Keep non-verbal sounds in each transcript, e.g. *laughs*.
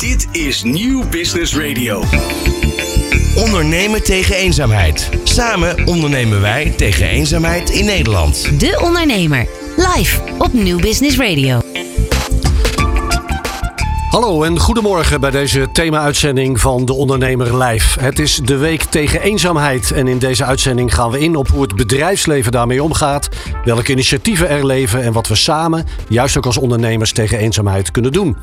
Dit is Nieuw Business Radio. Ondernemen tegen eenzaamheid. Samen ondernemen wij tegen eenzaamheid in Nederland. De Ondernemer. Live op Nieuw Business Radio. Hallo en goedemorgen bij deze thema-uitzending van De Ondernemer Live. Het is de week tegen eenzaamheid en in deze uitzending gaan we in op hoe het bedrijfsleven daarmee omgaat, welke initiatieven er leven en wat we samen, juist ook als ondernemers, tegen eenzaamheid kunnen doen.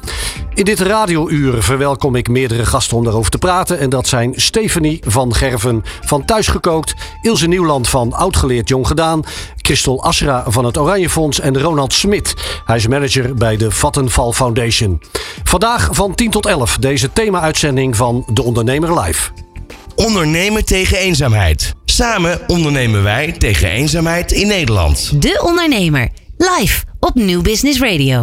In dit radiouur verwelkom ik meerdere gasten om daarover te praten en dat zijn Stephanie van Gerven van Thuisgekookt, Ilse Nieuwland van Oudgeleerd Jong Gedaan, Christel Asra van het Oranje Fonds en Ronald Smit. Hij is manager bij de Vattenfall Foundation. Vandaag van 10 tot 11 deze thema-uitzending van De Ondernemer Live. Ondernemen tegen eenzaamheid. Samen ondernemen wij tegen eenzaamheid in Nederland. De Ondernemer. Live op Nieuw Business Radio.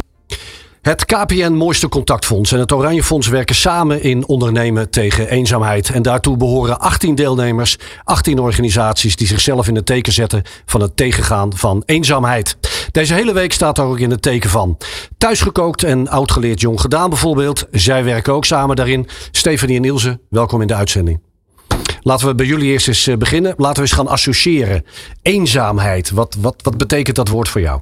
Het KPN Mooiste Contactfonds en het Oranje Fonds werken samen in ondernemen tegen eenzaamheid. En daartoe behoren 18 deelnemers, 18 organisaties die zichzelf in het teken zetten van het tegengaan van eenzaamheid. Deze hele week staat daar ook in het teken van. Thuisgekookt en oudgeleerd jong gedaan bijvoorbeeld. Zij werken ook samen daarin. Stefanie en Ilse, welkom in de uitzending. Laten we bij jullie eerst eens eh, beginnen. Laten we eens gaan associëren. Eenzaamheid, wat, wat, wat betekent dat woord voor jou?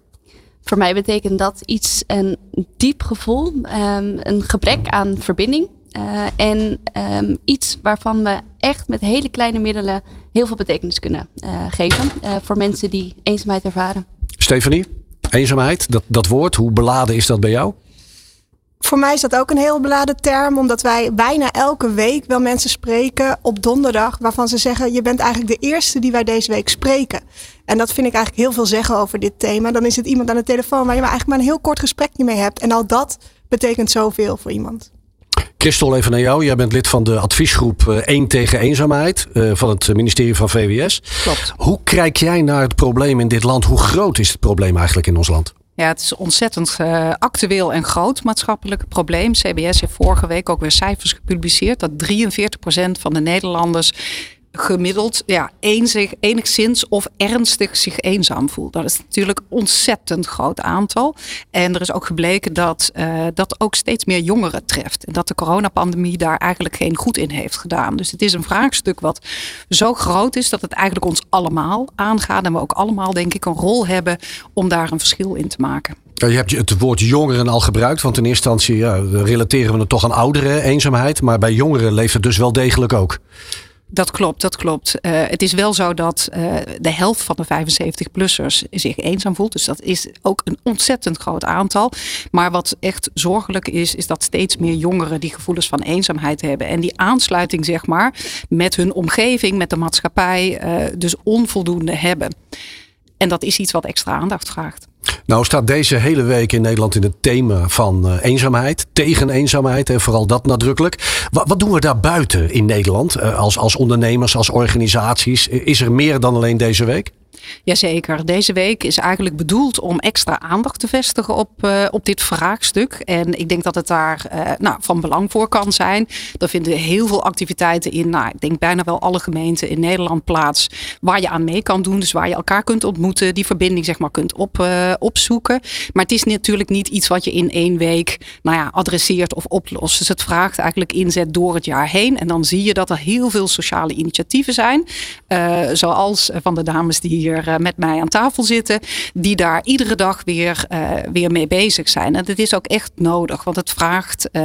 Voor mij betekent dat iets, een diep gevoel, um, een gebrek aan verbinding. Uh, en um, iets waarvan we echt met hele kleine middelen heel veel betekenis kunnen uh, geven uh, voor mensen die eenzaamheid ervaren. Stefanie, eenzaamheid, dat, dat woord, hoe beladen is dat bij jou? Voor mij is dat ook een heel beladen term, omdat wij bijna elke week wel mensen spreken op donderdag waarvan ze zeggen: Je bent eigenlijk de eerste die wij deze week spreken. En dat vind ik eigenlijk heel veel zeggen over dit thema. Dan is het iemand aan de telefoon waar je maar eigenlijk maar een heel kort gesprekje mee hebt. En al dat betekent zoveel voor iemand. Christel, even naar jou. Jij bent lid van de adviesgroep 1 tegen eenzaamheid van het ministerie van VWS. Klopt. Hoe kijk jij naar het probleem in dit land? Hoe groot is het probleem eigenlijk in ons land? Ja, het is ontzettend uh, actueel en groot maatschappelijk probleem. CBS heeft vorige week ook weer cijfers gepubliceerd dat 43% van de Nederlanders gemiddeld ja, eenzig, enigszins of ernstig zich eenzaam voelt. Dat is natuurlijk een ontzettend groot aantal. En er is ook gebleken dat uh, dat ook steeds meer jongeren treft. En dat de coronapandemie daar eigenlijk geen goed in heeft gedaan. Dus het is een vraagstuk wat zo groot is dat het eigenlijk ons allemaal aangaat. En we ook allemaal denk ik een rol hebben om daar een verschil in te maken. Je hebt het woord jongeren al gebruikt, want in eerste instantie ja, relateren we het toch aan ouderen eenzaamheid. Maar bij jongeren leeft het dus wel degelijk ook. Dat klopt, dat klopt. Uh, het is wel zo dat uh, de helft van de 75-plussers zich eenzaam voelt. Dus dat is ook een ontzettend groot aantal. Maar wat echt zorgelijk is, is dat steeds meer jongeren die gevoelens van eenzaamheid hebben. En die aansluiting, zeg maar, met hun omgeving, met de maatschappij, uh, dus onvoldoende hebben. En dat is iets wat extra aandacht vraagt. Nou staat deze hele week in Nederland in het thema van uh, eenzaamheid. Tegen eenzaamheid en vooral dat nadrukkelijk. Wat, doen we daar buiten in Nederland? Uh, als, als ondernemers, als organisaties. Is er meer dan alleen deze week? Jazeker. Deze week is eigenlijk bedoeld om extra aandacht te vestigen op, uh, op dit vraagstuk. En ik denk dat het daar uh, nou, van belang voor kan zijn. Er vinden heel veel activiteiten in, nou, ik denk bijna wel alle gemeenten in Nederland plaats. Waar je aan mee kan doen. Dus waar je elkaar kunt ontmoeten. Die verbinding zeg maar kunt op, uh, opzoeken. Maar het is natuurlijk niet iets wat je in één week nou ja, adresseert of oplost. Dus het vraagt eigenlijk inzet door het jaar heen. En dan zie je dat er heel veel sociale initiatieven zijn. zoals van de dames die hier hier met mij aan tafel zitten, die daar iedere dag weer, uh, weer mee bezig zijn. En dat is ook echt nodig, want het vraagt, uh,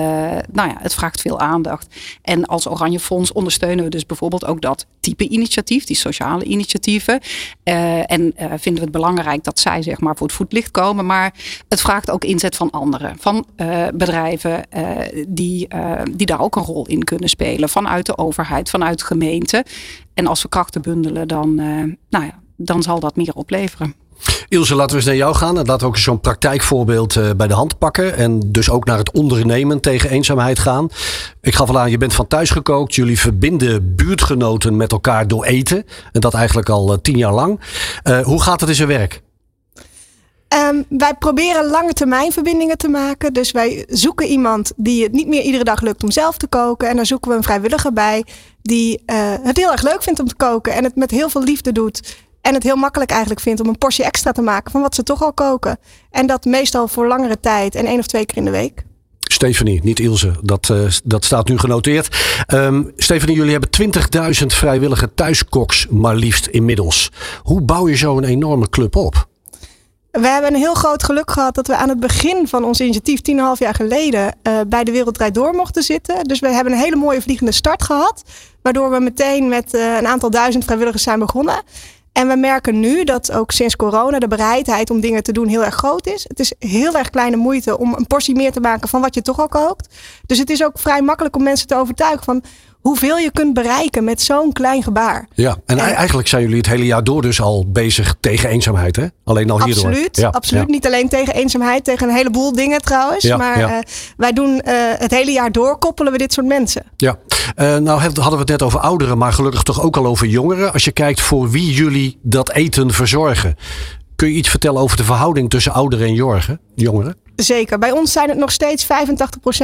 nou ja, het vraagt veel aandacht. En als Oranje Fonds ondersteunen we dus bijvoorbeeld ook dat type initiatief, die sociale initiatieven. Uh, en vinden we het belangrijk dat zij zeg maar voor het voetlicht komen, maar het vraagt ook inzet van anderen, van bedrijven die, die daar ook een rol in kunnen spelen, vanuit de overheid, vanuit gemeenten. En als we krachten bundelen, dan, nou ja, dan zal dat meer opleveren. Ilse, laten we eens naar jou gaan. En laten we ook zo'n praktijkvoorbeeld uh, bij de hand pakken. En dus ook naar het ondernemen tegen eenzaamheid gaan. Ik gaf al aan, je bent van thuis gekookt. Jullie verbinden buurtgenoten met elkaar door eten. En dat eigenlijk al uh, tien jaar lang. Uh, hoe gaat het in zijn werk? Um, wij proberen lange termijn verbindingen te maken. Dus wij zoeken iemand die het niet meer iedere dag lukt om zelf te koken. En daar zoeken we een vrijwilliger bij die het heel erg leuk vindt om te koken. En het met heel veel liefde doet. En het heel makkelijk eigenlijk vindt om een portie extra te maken van wat ze toch al koken. En dat meestal voor langere tijd en één of twee keer in de week. Stefanie, niet Ilse. Dat, uh, dat staat nu genoteerd. Um, Stefanie, jullie hebben 20.000 vrijwillige thuiskoks maar liefst inmiddels. Hoe bouw je zo een enorme club op? We hebben een heel groot geluk gehad dat we aan het begin van ons initiatief, 10,5 jaar geleden, uh, bij de Wereldrijd Door mochten zitten. Dus we hebben een hele mooie vliegende start gehad. Waardoor we meteen met uh, een aantal duizend vrijwilligers zijn begonnen. En we merken nu dat ook sinds corona de bereidheid om dingen te doen heel erg groot is. Het is heel erg kleine moeite om een portie meer te maken van wat je toch al kookt. Dus het is ook vrij makkelijk om mensen te overtuigen van hoeveel je kunt bereiken met zo'n klein gebaar. Ja, en, eigenlijk zijn jullie het hele jaar door dus al bezig tegen eenzaamheid, hè? Alleen al hierdoor. Absoluut, ja, absoluut. Niet alleen tegen eenzaamheid, tegen een heleboel dingen trouwens. maar uh, wij doen uh, het hele jaar door koppelen we dit soort mensen. Ja, uh, nou hadden we het net over ouderen, maar gelukkig toch ook al over jongeren. Als je kijkt voor wie jullie dat eten verzorgen. Kun je iets vertellen over de verhouding tussen ouderen en jongeren? Zeker. Bij ons zijn het nog steeds 85%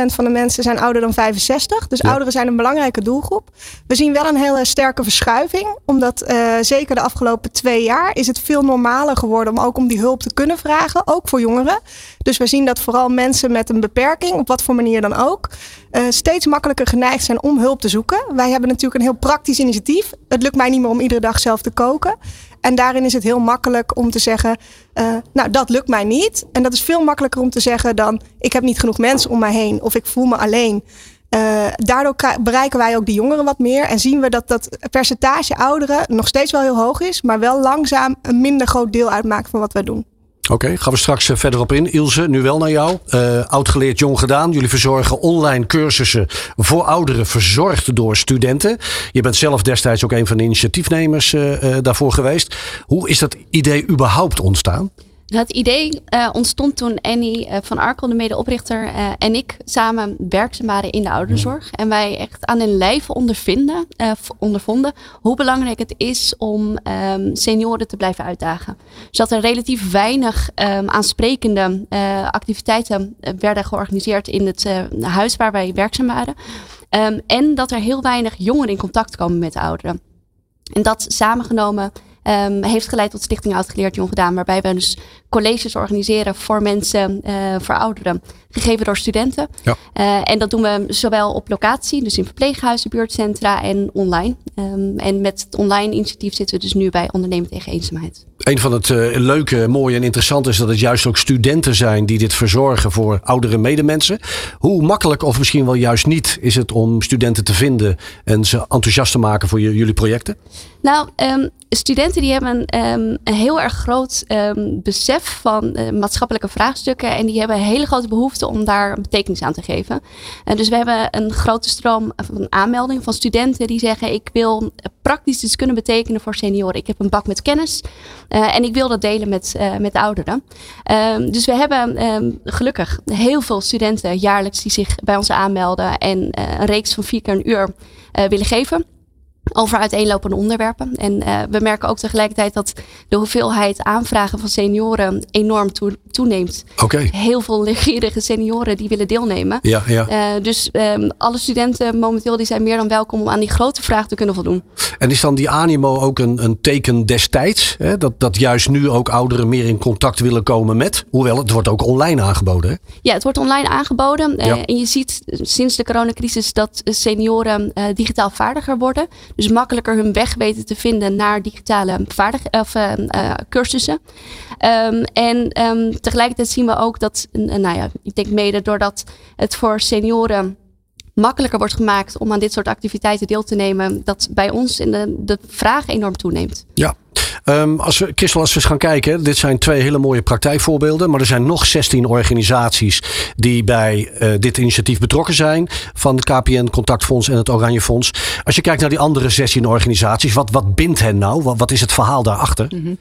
van de mensen zijn ouder dan 65. Dus ouderen zijn een belangrijke doelgroep. We zien wel een hele sterke verschuiving. Omdat uh, zeker de afgelopen twee jaar is het veel normaler geworden om ook om die hulp te kunnen vragen. Ook voor jongeren. Dus we zien dat vooral mensen met een beperking, op wat voor manier dan ook, uh, steeds makkelijker geneigd zijn om hulp te zoeken. Wij hebben natuurlijk een heel praktisch initiatief. Het lukt mij niet meer om iedere dag zelf te koken. En daarin is het heel makkelijk om te zeggen, uh, nou dat lukt mij niet. En dat is veel makkelijker om te zeggen dan, ik heb niet genoeg mensen om mij heen of ik voel me alleen. Uh, daardoor bereiken wij ook de jongeren wat meer en zien we dat dat percentage ouderen nog steeds wel heel hoog is, maar wel langzaam een minder groot deel uitmaakt van wat wij doen. Oké, gaan we straks eh, verder op in. Ilse, nu wel naar jou. Uh, oud geleerd, jong gedaan. Jullie verzorgen online cursussen voor ouderen, verzorgd door studenten. Je bent zelf destijds ook een van de initiatiefnemers uh, daarvoor geweest. Hoe is dat idee überhaupt ontstaan? Het idee uh, ontstond toen Annie uh, van Arkel, de medeoprichter, uh, en ik samen werkzaam waren in de ouderenzorg. En wij echt aan hun lijf ondervinden, ondervonden hoe belangrijk het is om um, senioren te blijven uitdagen. Dus dat er relatief weinig um, aansprekende activiteiten werden georganiseerd in het huis waar wij werkzaam waren. Um, en dat er heel weinig jongeren in contact komen met de ouderen. En dat samengenomen um, heeft geleid tot Stichting Oud Geleerd Jong Gedaan. Waarbij we dus colleges organiseren voor mensen, uh, voor ouderen. Gegeven door studenten. Ja. Uh, en dat doen we zowel op locatie, dus in verpleeghuizen, buurtcentra en online. Um, en met het online initiatief zitten we dus nu bij Ondernemen tegen Eenzaamheid. Een van het uh, leuke, mooie en interessante is dat het juist ook studenten zijn die dit verzorgen voor oudere medemensen. Hoe makkelijk of misschien wel juist niet is het om studenten te vinden en ze enthousiast te maken voor jullie projecten? Nou, um, studenten die hebben um, een heel erg groot besef van uh, maatschappelijke vraagstukken. En die hebben een hele grote behoefte om daar betekenis aan te geven. En dus we hebben een grote stroom van aanmeldingen van studenten die zeggen: Ik wil praktisch iets kunnen betekenen voor senioren. Ik heb een bak met kennis uh, en ik wil dat delen met, met de ouderen. Um, dus we hebben um, gelukkig heel veel studenten jaarlijks die zich bij ons aanmelden en een reeks van vier keer een uur willen geven over uiteenlopende onderwerpen. En we merken ook tegelijkertijd dat de hoeveelheid aanvragen van senioren enorm toeneemt. Okay. Heel veel leergierige senioren die willen deelnemen. Ja, ja. Uh, dus um, alle studenten momenteel die zijn meer dan welkom om aan die grote vraag te kunnen voldoen. En is dan die animo ook een, een teken destijds? Hè? Dat, dat juist nu ook ouderen meer in contact willen komen met? Hoewel het wordt ook online aangeboden. Hè? Ja, het wordt online aangeboden. Ja. Uh, en je ziet sinds de coronacrisis dat senioren digitaal vaardiger worden. Dus makkelijker hun weg weten te vinden naar digitale vaardig, of, uh, uh, cursussen. Um, en um, tegelijkertijd zien we ook dat, nou ja, ik denk mede doordat het voor senioren makkelijker wordt gemaakt om aan dit soort activiteiten deel te nemen, dat bij ons in de, de vraag enorm toeneemt. Ja, Um, als we, Christel, als we eens gaan kijken, dit zijn twee hele mooie praktijkvoorbeelden, maar er zijn nog 16 organisaties die bij uh, dit initiatief betrokken zijn, van het KPN Contactfonds en het Oranje Fonds. Als je kijkt naar die andere 16 organisaties, wat, wat bindt hen nou? Wat, wat is het verhaal daarachter? Mm -hmm.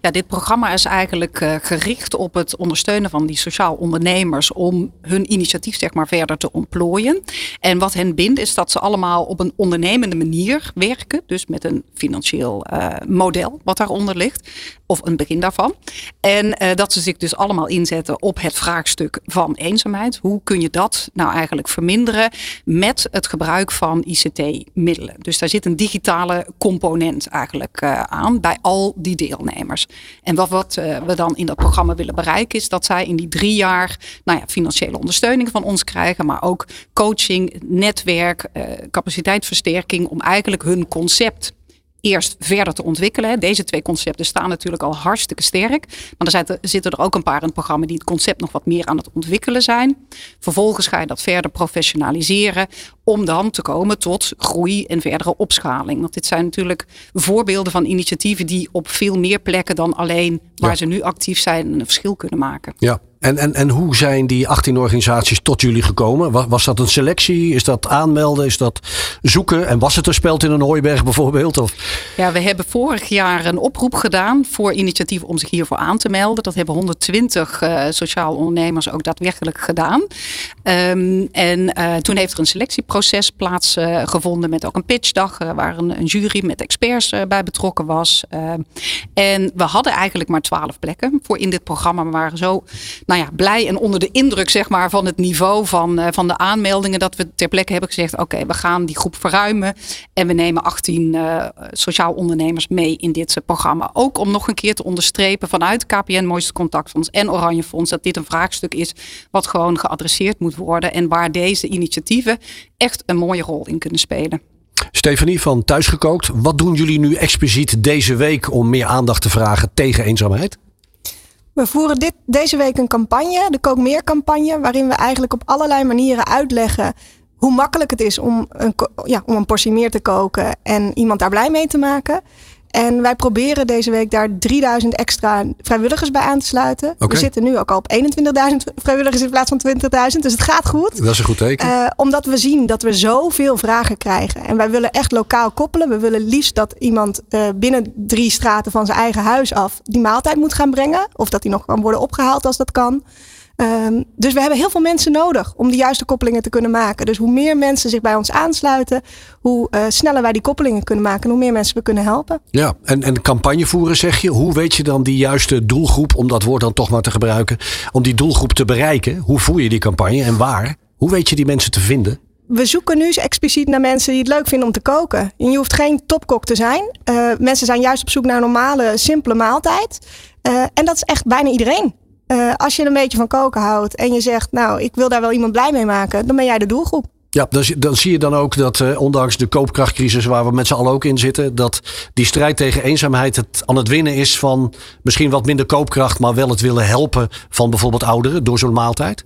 Ja, dit programma is eigenlijk uh, gericht op het ondersteunen van die sociaal ondernemers om hun initiatief zeg maar verder te ontplooien. En wat hen bindt is dat ze allemaal op een ondernemende manier werken, dus met een financieel uh, model wat daaronder ligt. Of een begin daarvan. En uh, dat ze zich dus allemaal inzetten op het vraagstuk van eenzaamheid. Hoe kun je dat nou eigenlijk verminderen met het gebruik van ICT-middelen? Dus daar zit een digitale component eigenlijk uh, aan bij al die deelnemers. En wat, wat uh, we dan in dat programma willen bereiken is dat zij in die drie jaar nou ja, financiële ondersteuning van ons krijgen, maar ook coaching, netwerk, capaciteitsversterking om eigenlijk hun concept eerst verder te ontwikkelen. Deze twee concepten staan natuurlijk al hartstikke sterk. Maar er zitten er ook een paar in het programma die het concept nog wat meer aan het ontwikkelen zijn. Vervolgens ga je dat verder professionaliseren om dan te komen tot groei en verdere opschaling. Want dit zijn natuurlijk voorbeelden van initiatieven die op veel meer plekken dan alleen waar ze nu actief zijn een verschil kunnen maken. Ja, en, en, en hoe zijn die 18 organisaties tot jullie gekomen? Was, was dat een selectie? Is dat aanmelden? Is dat zoeken? En was het een speld in een hooiberg bijvoorbeeld? Of? Ja, we hebben vorig jaar een oproep gedaan voor initiatieven om zich hiervoor aan te melden. Dat hebben 120 uh, eh, sociaal ondernemers ook daadwerkelijk gedaan. Um, en uh, toen heeft er een selectieproces plaatsgevonden uh, met ook een pitchdag uh, waar een, een, jury met experts bij betrokken was. Ehm, en we hadden eigenlijk maar 12 plekken voor in dit programma. We waren zo nou ja, blij en onder de indruk zeg maar, van het niveau van, van de aanmeldingen. Dat we ter plekke hebben gezegd: oké, we gaan die groep verruimen. En we nemen 18 uh, sociaal ondernemers mee in dit programma. Ook om nog een keer te onderstrepen vanuit KPN Mooiste Contactfonds en Oranje Fonds. Dat dit een vraagstuk is wat gewoon geadresseerd moet worden. En waar deze initiatieven echt een mooie rol in kunnen spelen. Stefanie van Thuisgekookt, wat doen jullie nu expliciet deze week om meer aandacht te vragen tegen eenzaamheid? We voeren dit, deze week een campagne, de Kook Meer campagne, waarin we eigenlijk op allerlei manieren uitleggen hoe makkelijk het is om een, ja, om een portie meer te koken en iemand daar blij mee te maken. En wij proberen deze week daar 3000 extra vrijwilligers bij aan te sluiten. We zitten nu ook al op 21.000 vrijwilligers in plaats van 20.000. Dus het gaat goed. Dat is een goed teken. Uh, omdat we zien dat we zoveel vragen krijgen. En wij willen echt lokaal koppelen. We willen liefst dat iemand uh, binnen drie straten van zijn eigen huis af die maaltijd moet gaan brengen. Of dat die nog kan worden opgehaald als dat kan. Um, dus we hebben heel veel mensen nodig om de juiste koppelingen te kunnen maken. Dus hoe meer mensen zich bij ons aansluiten, hoe uh, sneller wij die koppelingen kunnen maken en hoe meer mensen we kunnen helpen. Ja, en, en campagne voeren zeg je. Hoe weet je dan die juiste doelgroep, om dat woord dan toch maar te gebruiken, om die doelgroep te bereiken? Hoe voer je die campagne en waar? Hoe weet je die mensen te vinden? we zoeken nu expliciet naar mensen die het leuk vinden om te koken. En je hoeft geen topkok te zijn. Uh, mensen zijn juist op zoek naar een normale, simpele maaltijd. Uh, en dat is echt bijna iedereen. Uh, als je een beetje van koken houdt en je zegt, nou, ik wil daar wel iemand blij mee maken, dan ben jij de doelgroep. Ja, dan, dan zie je dan ook dat uh, ondanks de koopkrachtcrisis waar we met z'n allen ook in zitten, dat die strijd tegen eenzaamheid het aan het winnen is van misschien wat minder koopkracht, maar wel het willen helpen van bijvoorbeeld ouderen door zo'n maaltijd.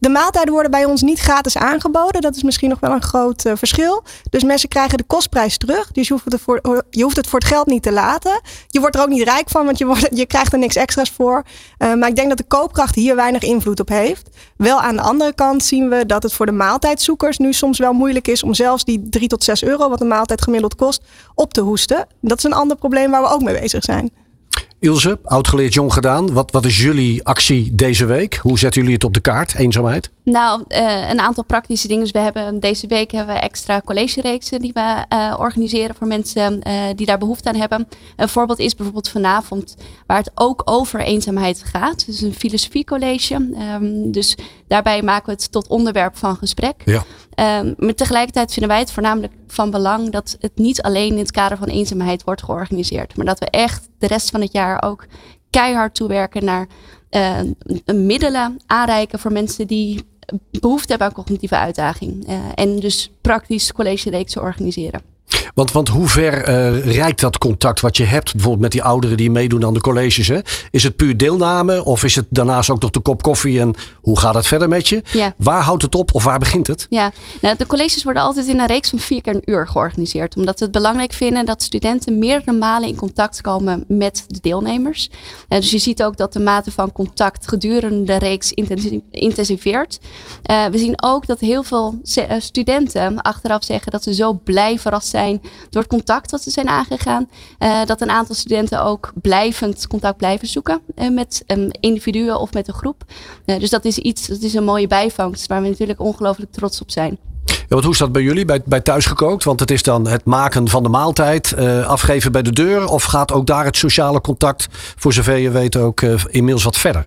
De maaltijden worden bij ons niet gratis aangeboden. Dat is misschien nog wel een groot uh, verschil. Dus mensen krijgen de kostprijs terug. Dus je hoeft, het voor, je hoeft het voor het geld niet te laten. Je wordt er ook niet rijk van, want je, je krijgt er niks extra's voor. Uh, maar ik denk dat de koopkracht hier weinig invloed op heeft. Wel aan de andere kant zien we dat het voor de maaltijdzoekers nu soms wel moeilijk is om zelfs die 3 tot 6 euro, wat een maaltijd gemiddeld kost, op te hoesten. Dat is een ander probleem waar we ook mee bezig zijn. Ilse, oud-geleerd jong gedaan. Wat, wat is jullie actie deze week? Hoe zetten jullie het op de kaart, eenzaamheid? Nou, uh, een aantal praktische dingen. Dus we hebben deze week hebben we extra college-reeksen die we uh, organiseren voor mensen uh, die daar behoefte aan hebben. Een voorbeeld is bijvoorbeeld vanavond, waar het ook over eenzaamheid gaat. Dus een filosofiecollege. Um, dus daarbij maken we het tot onderwerp van gesprek. Ja. Um, maar tegelijkertijd vinden wij het voornamelijk van belang dat het niet alleen in het kader van eenzaamheid wordt georganiseerd. Maar dat we echt de rest van het jaar ook keihard toewerken naar uh, middelen aanreiken voor mensen die behoefte hebben aan cognitieve uitdaging. Uh, en dus praktisch college-reeksen organiseren. Want, want hoe ver uh, reikt dat contact wat je hebt, bijvoorbeeld met die ouderen die meedoen aan de colleges? Hè? Is het puur deelname of is het daarnaast ook nog de kop koffie en hoe gaat het verder met je? Ja. Waar houdt het op of waar begint het? Ja, nou, de colleges worden altijd in een reeks van vier keer een uur georganiseerd. Omdat we het belangrijk vinden dat studenten meerdere malen in contact komen met de deelnemers. Uh, dus je ziet ook dat de mate van contact gedurende de reeks intensiveert. Uh, we zien ook dat heel veel studenten achteraf zeggen dat ze zo blij verrast zijn door het contact dat ze zijn aangegaan. Uh, dat een aantal studenten ook blijvend contact blijven zoeken uh, met um, individuen of met een groep. Uh, dus dat is iets, dat is een mooie bijvangst waar we natuurlijk ongelooflijk trots op zijn. wat, hoe is dat bij jullie, bij, bij thuisgekookt? Want het is dan het maken van de maaltijd, afgeven bij de deur. Of gaat ook daar het sociale contact, voor zover je weet, ook inmiddels wat verder?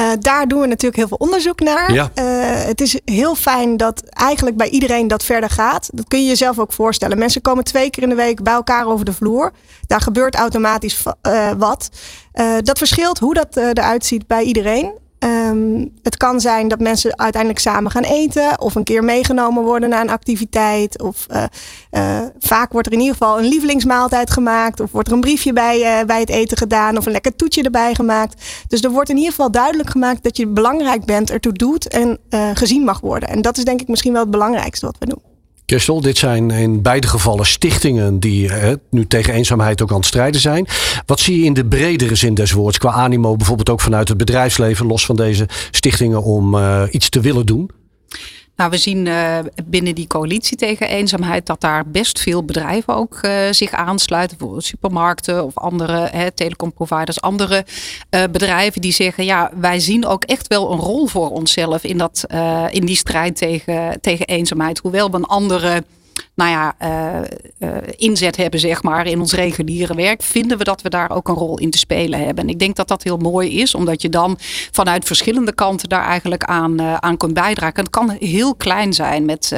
Uh, daar doen we natuurlijk heel veel onderzoek naar. Ja. Uh, het is heel fijn dat eigenlijk bij iedereen dat verder gaat. Dat kun je jezelf ook voorstellen. Mensen komen twee keer in de week bij elkaar over de vloer. Daar gebeurt automatisch uh, wat. dat verschilt hoe dat eruit ziet bij iedereen. Um, het kan zijn dat mensen uiteindelijk samen gaan eten of een keer meegenomen worden naar een activiteit. Of uh, uh, vaak wordt er in ieder geval een lievelingsmaaltijd gemaakt. Of wordt er een briefje bij, uh, bij het eten gedaan of een lekker toetje erbij gemaakt. Dus er wordt in ieder geval duidelijk gemaakt dat je belangrijk bent, ertoe doet en gezien mag worden. En dat is denk ik misschien wel het belangrijkste wat we doen. Kerstel, dit zijn in beide gevallen stichtingen die hè, nu tegen eenzaamheid ook aan het strijden zijn. Wat zie je in de bredere zin des woords qua animo, bijvoorbeeld ook vanuit het bedrijfsleven, los van deze stichtingen, om uh, iets te willen doen? Nou, we zien uh, binnen die coalitie tegen eenzaamheid dat daar best veel bedrijven ook uh, zich aansluiten. Bijvoorbeeld supermarkten of andere hè, telecomproviders, andere uh, bedrijven die zeggen: ja, wij zien ook echt wel een rol voor onszelf in, dat, in die strijd tegen, tegen eenzaamheid. Hoewel we een andere nou ja, uh, uh, inzet hebben, zeg maar, in ons reguliere werk, vinden we dat we daar ook een rol in te spelen hebben. En ik denk dat dat heel mooi is, omdat je dan vanuit verschillende kanten daar eigenlijk aan, uh, aan kunt bijdragen. En het kan heel klein zijn met,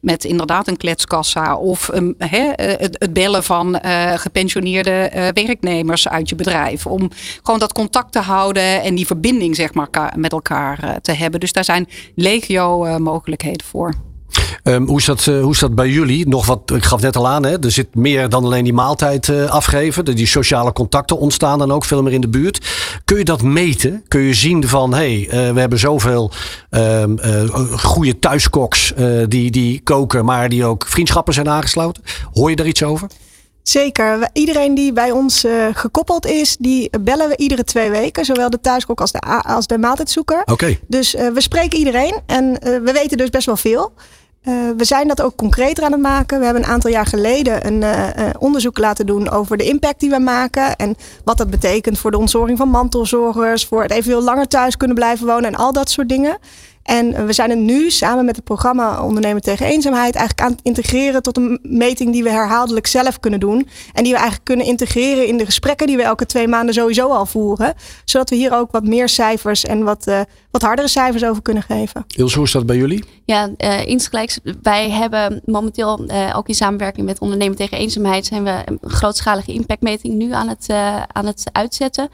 met inderdaad een kletskassa of um, het, het, bellen van gepensioneerde werknemers uit je bedrijf. Om gewoon dat contact te houden en die verbinding, zeg maar, met elkaar te hebben. Dus daar zijn legio mogelijkheden voor. Um, hoe, is dat, uh, hoe is dat bij jullie? Nog wat, ik gaf net al aan, hè? er zit meer dan alleen die maaltijd uh, afgeven. Die sociale contacten ontstaan dan ook veel meer in de buurt. Kun je dat meten? Kun je zien van, hé, hey, uh, we hebben zoveel um, goede thuiskoks die, die koken, maar die ook vriendschappen zijn aangesloten? Hoor je daar iets over? Zeker. Iedereen die bij ons uh, gekoppeld is, die bellen we iedere twee weken. Zowel de thuiskok als de, als de maaltijdzoeker. Oké. Okay. Dus uh, we spreken iedereen en uh, we weten dus best wel veel. We zijn dat ook concreter aan het maken. We hebben een aantal jaar geleden een onderzoek laten doen over de impact die we maken. En wat dat betekent voor de ontzorging van mantelzorgers. Voor het eventueel langer thuis kunnen blijven wonen en al dat soort dingen. En we zijn het nu samen met het programma Ondernemen tegen Eenzaamheid eigenlijk aan het integreren tot een meting die we herhaaldelijk zelf kunnen doen. En die we eigenlijk kunnen integreren in de gesprekken die we elke twee maanden sowieso al voeren. Zodat we hier ook wat meer cijfers en wat, uh, wat hardere cijfers over kunnen geven. Ilse, hoe is dat bij jullie? Ja, uh, insgelijks. Wij hebben momenteel uh, ook in samenwerking met Ondernemen tegen Eenzaamheid zijn we een grootschalige impactmeting nu aan het, aan het uitzetten.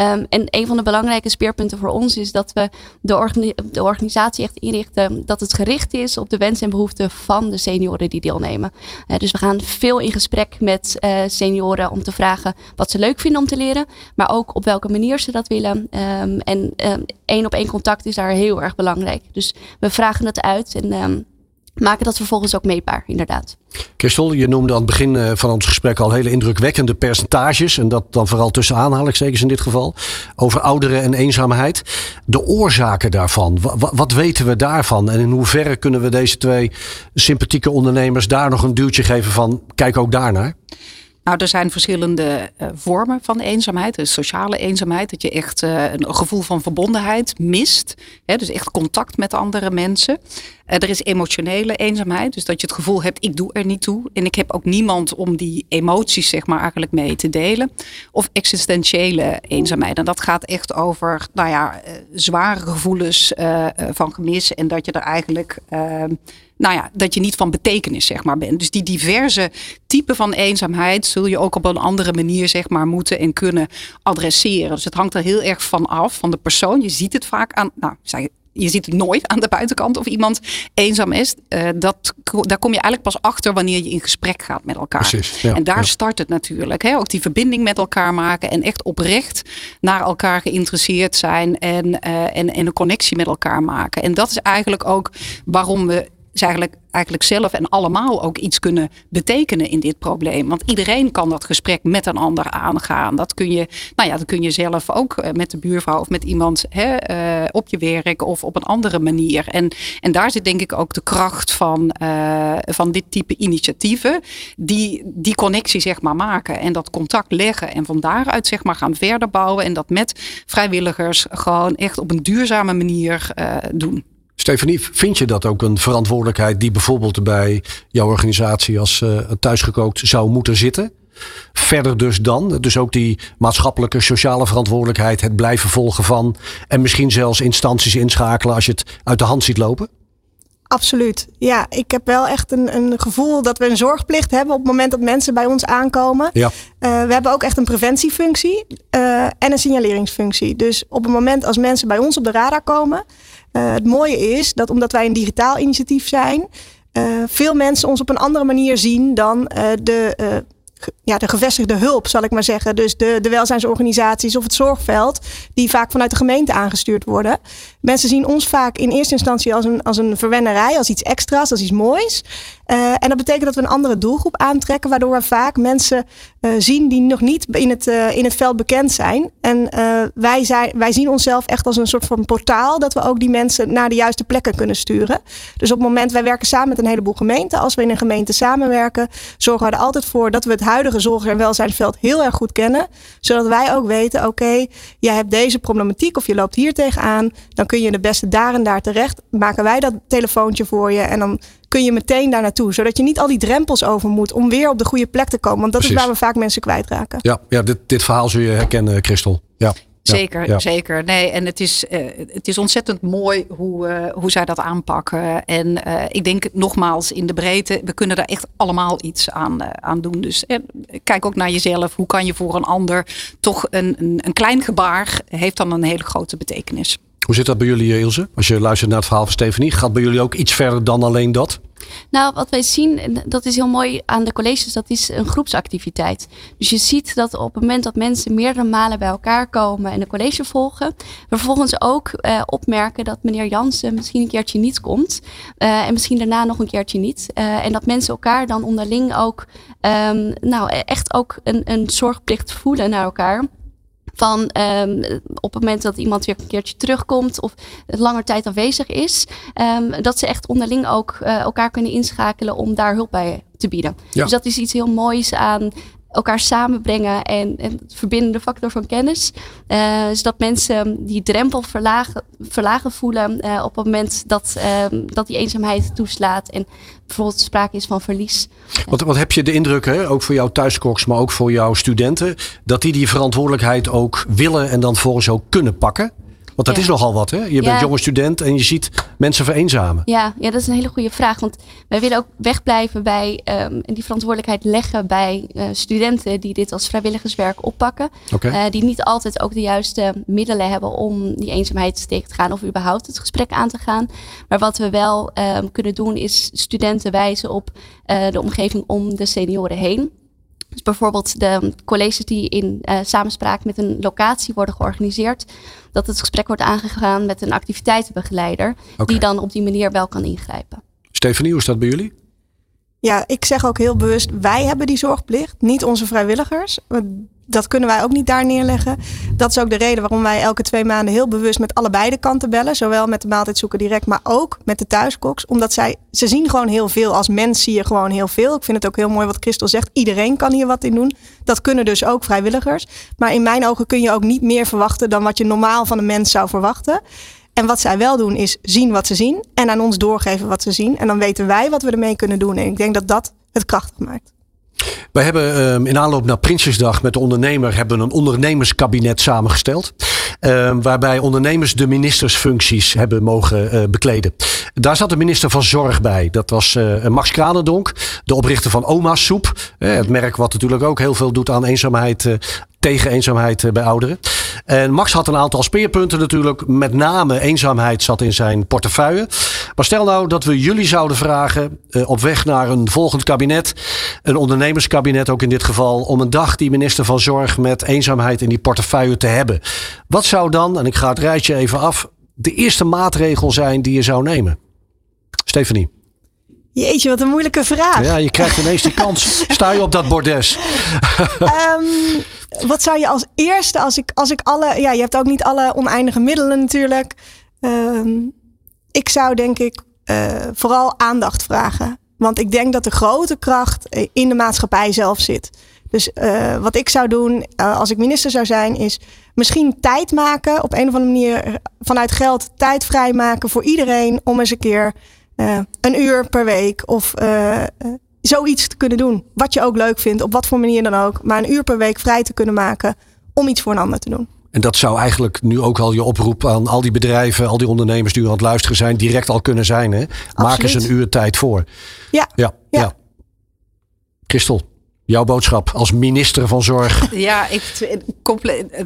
Um, en een van de belangrijke speerpunten voor ons is dat we de, organi de organisatie echt inrichten dat het gericht is op de wensen en behoeften van de senioren die deelnemen. Uh, dus we gaan veel in gesprek met uh, senioren om te vragen wat ze leuk vinden om te leren, maar ook op welke manier ze dat willen. Um, en um, één op één contact is daar heel erg belangrijk. Dus we vragen het uit en um, maken dat vervolgens ook meetbaar, inderdaad. Christel, je noemde aan het begin eh, van ons gesprek al hele indrukwekkende percentages. En dat dan vooral tussen aanhalingstekens in dit geval. Over ouderen en eenzaamheid. De oorzaken daarvan. Wat, wat weten we daarvan? En in hoeverre kunnen we deze twee sympathieke ondernemers daar nog een duwtje geven van kijk ook daarnaar? Nou, er zijn verschillende uh, vormen van eenzaamheid. De sociale eenzaamheid, dat je echt uh, een gevoel van verbondenheid mist. Hè, dus echt contact met andere mensen. Uh, er is emotionele eenzaamheid, dus dat je het gevoel hebt, ik doe er niet toe. En ik heb ook niemand om die emoties, zeg maar, eigenlijk mee te delen. Of existentiële eenzaamheid. En dat gaat echt over, nou ja, zware gevoelens van gemis. En dat je er eigenlijk nou ja, dat je niet van betekenis zeg maar bent. Dus die diverse typen van eenzaamheid zul je ook op een andere manier zeg maar moeten en kunnen adresseren. Dus het hangt er heel erg van af van de persoon. Je ziet het vaak aan, nou, je ziet het nooit aan de buitenkant of iemand eenzaam is. Uh, dat, daar kom je eigenlijk pas achter wanneer je in gesprek gaat met elkaar. Precies, ja, en daar ja. start het natuurlijk. Hè? Ook die verbinding met elkaar maken en echt oprecht naar elkaar geïnteresseerd zijn en, uh, en, en een connectie met elkaar maken. En dat is eigenlijk ook waarom we is eigenlijk, eigenlijk zelf en allemaal ook iets kunnen betekenen in dit probleem. Want iedereen kan dat gesprek met een ander aangaan. Dat kun je, nou ja, dat kun je zelf ook eh, met de buurvrouw of met iemand hè, uh, op je werk of op een andere manier. En, en daar zit denk ik ook de kracht van, uh, van dit type initiatieven. Die die connectie zeg maar maken en dat contact leggen. En van daaruit zeg maar gaan verder bouwen. En dat met vrijwilligers gewoon echt op een duurzame manier doen. Stefanie, vind je dat ook een verantwoordelijkheid die bijvoorbeeld bij jouw organisatie als uh, thuisgekookt zou moeten zitten? Verder dus dan, dus ook die maatschappelijke, sociale verantwoordelijkheid, het blijven volgen van en misschien zelfs instanties inschakelen als je het uit de hand ziet lopen? Absoluut. Ja, ik heb wel echt een, een gevoel dat we een zorgplicht hebben op het moment dat mensen bij ons aankomen. Ja. Uh, we hebben ook echt een preventiefunctie uh, en een signaleringsfunctie. Dus op het moment als mensen bij ons op de radar komen. Uh, het mooie is dat omdat wij een digitaal initiatief zijn, veel mensen ons op een andere manier zien dan de ja, de gevestigde hulp, zal ik maar zeggen. Dus de, de welzijnsorganisaties of het zorgveld, die vaak vanuit de gemeente aangestuurd worden. Mensen zien ons vaak in eerste instantie als een, als een verwennerij, als iets extra's, als iets moois. Uh, en dat betekent dat we een andere doelgroep aantrekken, waardoor we vaak mensen uh, zien die nog niet in het, uh, in het veld bekend zijn. En wij, zijn, wij zien onszelf echt als een soort van portaal, dat we ook die mensen naar de juiste plekken kunnen sturen. Dus op het moment, wij werken samen met een heleboel gemeenten. Als we in een gemeente samenwerken, zorgen we er altijd voor dat we het huidige zorg- en welzijnsveld heel erg goed kennen. Zodat wij ook weten, oké, okay, jij hebt deze problematiek of je loopt hier tegenaan. Dan kun je de beste daar en daar terecht. Maken wij dat telefoontje voor je en dan kun je meteen daar naartoe. Zodat je niet al die drempels over moet om weer op de goede plek te komen. Want dat Precies. is waar we vaak mensen kwijtraken. Ja, ja dit, dit verhaal zul je herkennen, Christel. Ja. Zeker, ja. zeker. Nee, en het is, uh, het is ontzettend mooi hoe, uh, hoe zij dat aanpakken. En uh, ik denk nogmaals in de breedte, we kunnen daar echt allemaal iets aan, aan doen. Dus kijk ook naar jezelf. Hoe kan je voor een ander toch een, een, een klein gebaar heeft dan een hele grote betekenis. Hoe zit dat bij jullie, Ilse? Als je luistert naar het verhaal van Stefanie, gaat bij jullie ook iets verder dan alleen dat? Nou, wat wij zien, dat is heel mooi aan de colleges, dat is een groepsactiviteit. Dus je ziet dat op het moment dat mensen meerdere malen bij elkaar komen en een college volgen, vervolgens ook uh, opmerken dat meneer Jansen misschien een keertje niet komt uh, en misschien daarna nog een keertje niet. Uh, en dat mensen elkaar dan onderling ook, um, nou, echt ook een, een zorgplicht voelen naar elkaar. Van um, op het moment dat iemand weer een keertje terugkomt of langer tijd aanwezig is, um, dat ze echt onderling ook uh, elkaar kunnen inschakelen om daar hulp bij te bieden. Ja. Dus dat is iets heel moois aan elkaar samenbrengen en, en het verbindende factor van kennis. Uh, zodat mensen die drempel verlagen, verlagen voelen uh, op het moment dat, uh, dat die eenzaamheid toeslaat en bijvoorbeeld sprake is van verlies. Wat, wat heb je de indruk, hè, ook voor jouw thuiskoks, maar ook voor jouw studenten, dat die die verantwoordelijkheid ook willen en dan volgens ook kunnen pakken? Want dat Ja. is nogal wat, hè? Je bent Ja. jonge student en je ziet mensen vereenzamen. Ja, ja, dat is een hele goede vraag. Want wij willen ook wegblijven bij um, en die verantwoordelijkheid leggen bij uh, studenten die dit als vrijwilligerswerk oppakken. Uh, die niet altijd ook de juiste middelen hebben om die eenzaamheid tegen te gaan of überhaupt het gesprek aan te gaan. Maar wat we wel um, kunnen doen is studenten wijzen op uh, de omgeving om de senioren heen. Dus bijvoorbeeld de colleges die in uh, samenspraak met een locatie worden georganiseerd. Dat het gesprek wordt aangegaan met een activiteitenbegeleider. Die dan op die manier wel kan ingrijpen. Stefanie, hoe is dat bij jullie? Ja, ik zeg ook heel bewust, wij hebben die zorgplicht, niet onze vrijwilligers. Dat kunnen wij ook niet daar neerleggen. Dat is ook de reden waarom wij elke twee maanden heel bewust met allebei de kanten bellen. Zowel met de maaltijdzoeker direct, maar ook met de thuiskoks. Omdat zij, ze zien gewoon heel veel. Als mens zie je gewoon heel veel. Ik vind het ook heel mooi wat Christel zegt. Iedereen kan hier wat in doen. Dat kunnen dus ook vrijwilligers. Maar in mijn ogen kun je ook niet meer verwachten dan wat je normaal van een mens zou verwachten. En wat zij wel doen is zien wat ze zien en aan ons doorgeven wat ze zien. En dan weten wij wat we ermee kunnen doen. En ik denk dat dat het krachtig maakt. Wij hebben um, in aanloop naar Prinsjesdag met de ondernemer hebben een ondernemerskabinet samengesteld. Um, waarbij ondernemers de ministersfuncties hebben mogen uh, bekleden. Daar zat de minister van Zorg bij. Dat was uh, Max Kranendonk, de oprichter van Oma Soep. Uh, het merk wat natuurlijk ook heel veel doet aan eenzaamheid, tegen eenzaamheid bij ouderen. En Max had een aantal speerpunten natuurlijk. Met name eenzaamheid zat in zijn portefeuille. Maar stel nou dat we jullie zouden vragen uh, op weg naar een volgend kabinet. Een ondernemerskabinet ook in dit geval. Om een dag die minister van Zorg met eenzaamheid in die portefeuille te hebben. Wat zou dan, en ik ga het rijtje even af. De eerste maatregel zijn die je zou nemen? Stephanie. Jeetje, wat een moeilijke vraag. Ja, je krijgt ineens die kans. *laughs* Sta je op dat bordes? um, wat zou je als eerste, als ik, als ik alle. Ja, je hebt ook niet alle oneindige middelen natuurlijk. Um, ik zou denk ik uh, vooral aandacht vragen. Want ik denk dat de grote kracht in de maatschappij zelf zit. Dus uh, wat ik zou doen uh, als ik minister zou zijn, is misschien tijd maken, op een of andere manier vanuit geld tijd vrijmaken voor iedereen om eens een keer een uur per week of zoiets te kunnen doen. Wat je ook leuk vindt, op wat voor manier dan ook. Maar een uur per week vrij te kunnen maken om iets voor een ander te doen. En dat zou eigenlijk nu ook al je oproep aan al die bedrijven, al die ondernemers die aan het luisteren zijn, direct al kunnen zijn. Hè? Maak eens een uur tijd voor. Ja. Ja. ja. ja. Christel. Jouw boodschap als minister van Zorg. *laughs* Ja, ik,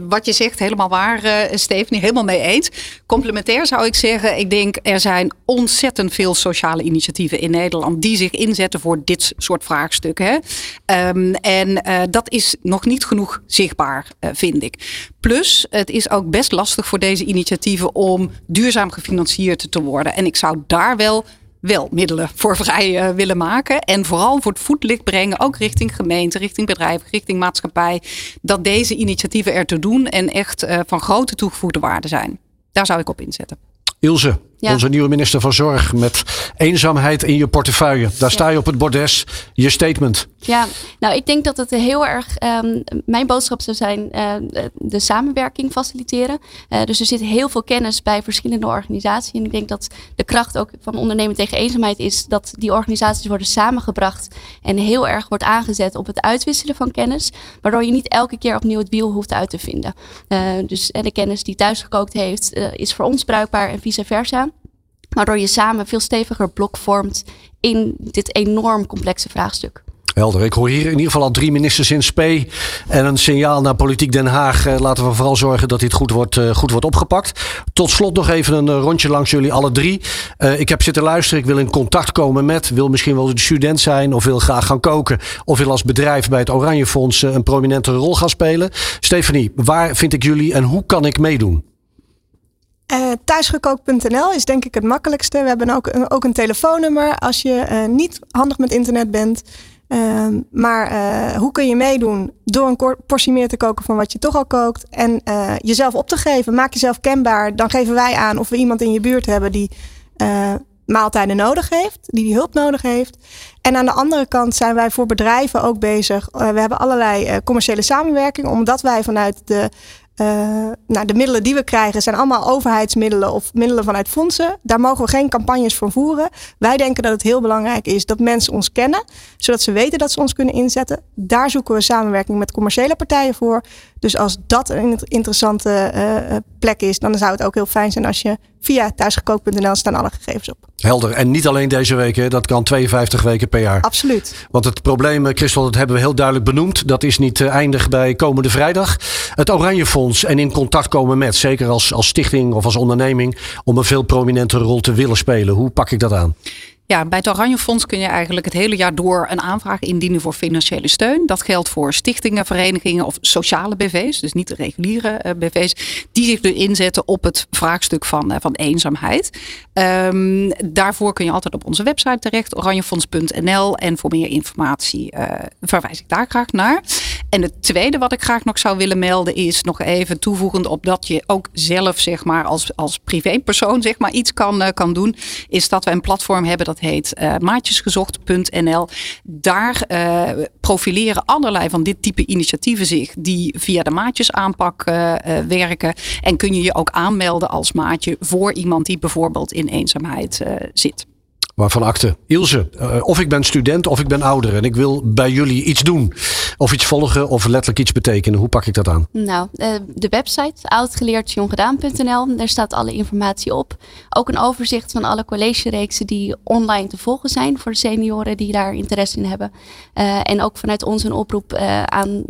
wat je zegt, helemaal waar, uh, Stephanie. Helemaal mee eens. Complementair zou ik zeggen, ik denk er zijn ontzettend veel sociale initiatieven in Nederland die zich inzetten voor dit soort vraagstukken. Um, en uh, dat is nog niet genoeg zichtbaar, uh, vind ik. Plus, het is ook best lastig voor deze initiatieven om duurzaam gefinancierd te worden. En ik zou daar wel wel middelen voor vrij uh, willen maken. En vooral voor het voetlicht brengen, ook richting gemeente, richting bedrijven, richting maatschappij. Dat deze initiatieven er te doen en echt uh, van grote toegevoegde waarde zijn. Daar zou ik op inzetten. Ilse, onze nieuwe minister van Zorg met eenzaamheid in je portefeuille. Daar sta je op het bordes. Je statement. Ja, nou ik denk dat het heel erg um, mijn boodschap zou zijn uh, de samenwerking faciliteren. Uh, dus er zit heel veel kennis bij verschillende organisaties. En ik denk dat de kracht ook van ondernemen tegen eenzaamheid is dat die organisaties worden samengebracht en heel erg wordt aangezet op het uitwisselen van kennis. Waardoor je niet elke keer opnieuw het wiel hoeft uit te vinden. Uh, dus en de kennis die thuis gekookt heeft, is voor ons bruikbaar en vice versa. Waardoor je samen veel steviger blok vormt in dit enorm complexe vraagstuk. Helder. Ik hoor hier in ieder geval al drie ministers in spe. En een signaal naar Politiek Den Haag. Eh, laten we vooral zorgen dat dit goed wordt, uh, goed wordt opgepakt. Tot slot nog even een uh, rondje langs jullie alle drie. Ik heb zitten luisteren. Ik wil in contact komen met. Wil misschien wel de student zijn. Of wil graag gaan koken. Of wil als bedrijf bij het Oranje Fonds een prominente rol gaan spelen. Stefanie, waar vind ik jullie en hoe kan ik meedoen? Uh, thuisgekookt.nl is denk ik het makkelijkste. We hebben ook een, ook een telefoonnummer als je uh, niet handig met internet bent. Uh, maar uh, hoe kun je meedoen? Door een portie meer te koken van wat je toch al kookt. En jezelf op te geven. Maak jezelf kenbaar. Dan geven wij aan of we iemand in je buurt hebben die maaltijden nodig heeft. Die die hulp nodig heeft. En aan de andere kant zijn wij voor bedrijven ook bezig. we hebben allerlei commerciële samenwerking. Omdat wij vanuit de uh, nou, de middelen die we krijgen zijn allemaal overheidsmiddelen of middelen vanuit fondsen. Daar mogen we geen campagnes voor voeren. Wij denken dat het heel belangrijk is dat mensen ons kennen, zodat ze weten dat ze ons kunnen inzetten. Daar zoeken we samenwerking met commerciële partijen voor. Dus als dat een interessante uh, plek is, dan zou het ook heel fijn zijn als je via thuisgekookt.nl staan alle gegevens op. Helder. En niet alleen deze week, hè? dat kan 52 weken per jaar. Absoluut. Want het probleem, Christel, dat hebben we heel duidelijk benoemd. Dat is niet eindig bij komende vrijdag. Het Oranje Fonds en in contact komen met, zeker als, als stichting of als onderneming, om een veel prominentere rol te willen spelen. Hoe pak ik dat aan? Ja, bij het Oranje Fonds kun je eigenlijk het hele jaar door een aanvraag indienen voor financiële steun. Dat geldt voor stichtingen, verenigingen of sociale BV's, dus niet de reguliere uh, BV's, die zich dus inzetten op het vraagstuk van, uh, van eenzaamheid. Um, daarvoor kun je altijd op onze website terecht, oranjefonds.nl. En voor meer informatie uh, verwijs ik daar graag naar. En het tweede wat ik graag nog zou willen melden is nog even toevoegend op dat je ook zelf zeg maar als, als privépersoon zeg maar iets kan, kan doen, is dat we een platform hebben dat dat heet uh, maatjesgezocht.nl. Daar uh, profileren allerlei van dit type initiatieven zich die via de maatjesaanpak uh, werken. En kun je je ook aanmelden als maatje voor iemand die bijvoorbeeld in eenzaamheid zit. Waarvan akte. Ilse, uh, of ik ben student of ik ben ouder en ik wil bij jullie iets doen. Of iets volgen of letterlijk iets betekenen. Hoe pak ik dat aan? Nou, uh, de website oudgeleerdjongedaan.nl. Daar staat alle informatie op. Ook een overzicht van alle collegereeksen die online te volgen zijn voor de senioren die daar interesse in hebben. Uh, en ook vanuit ons een oproep aan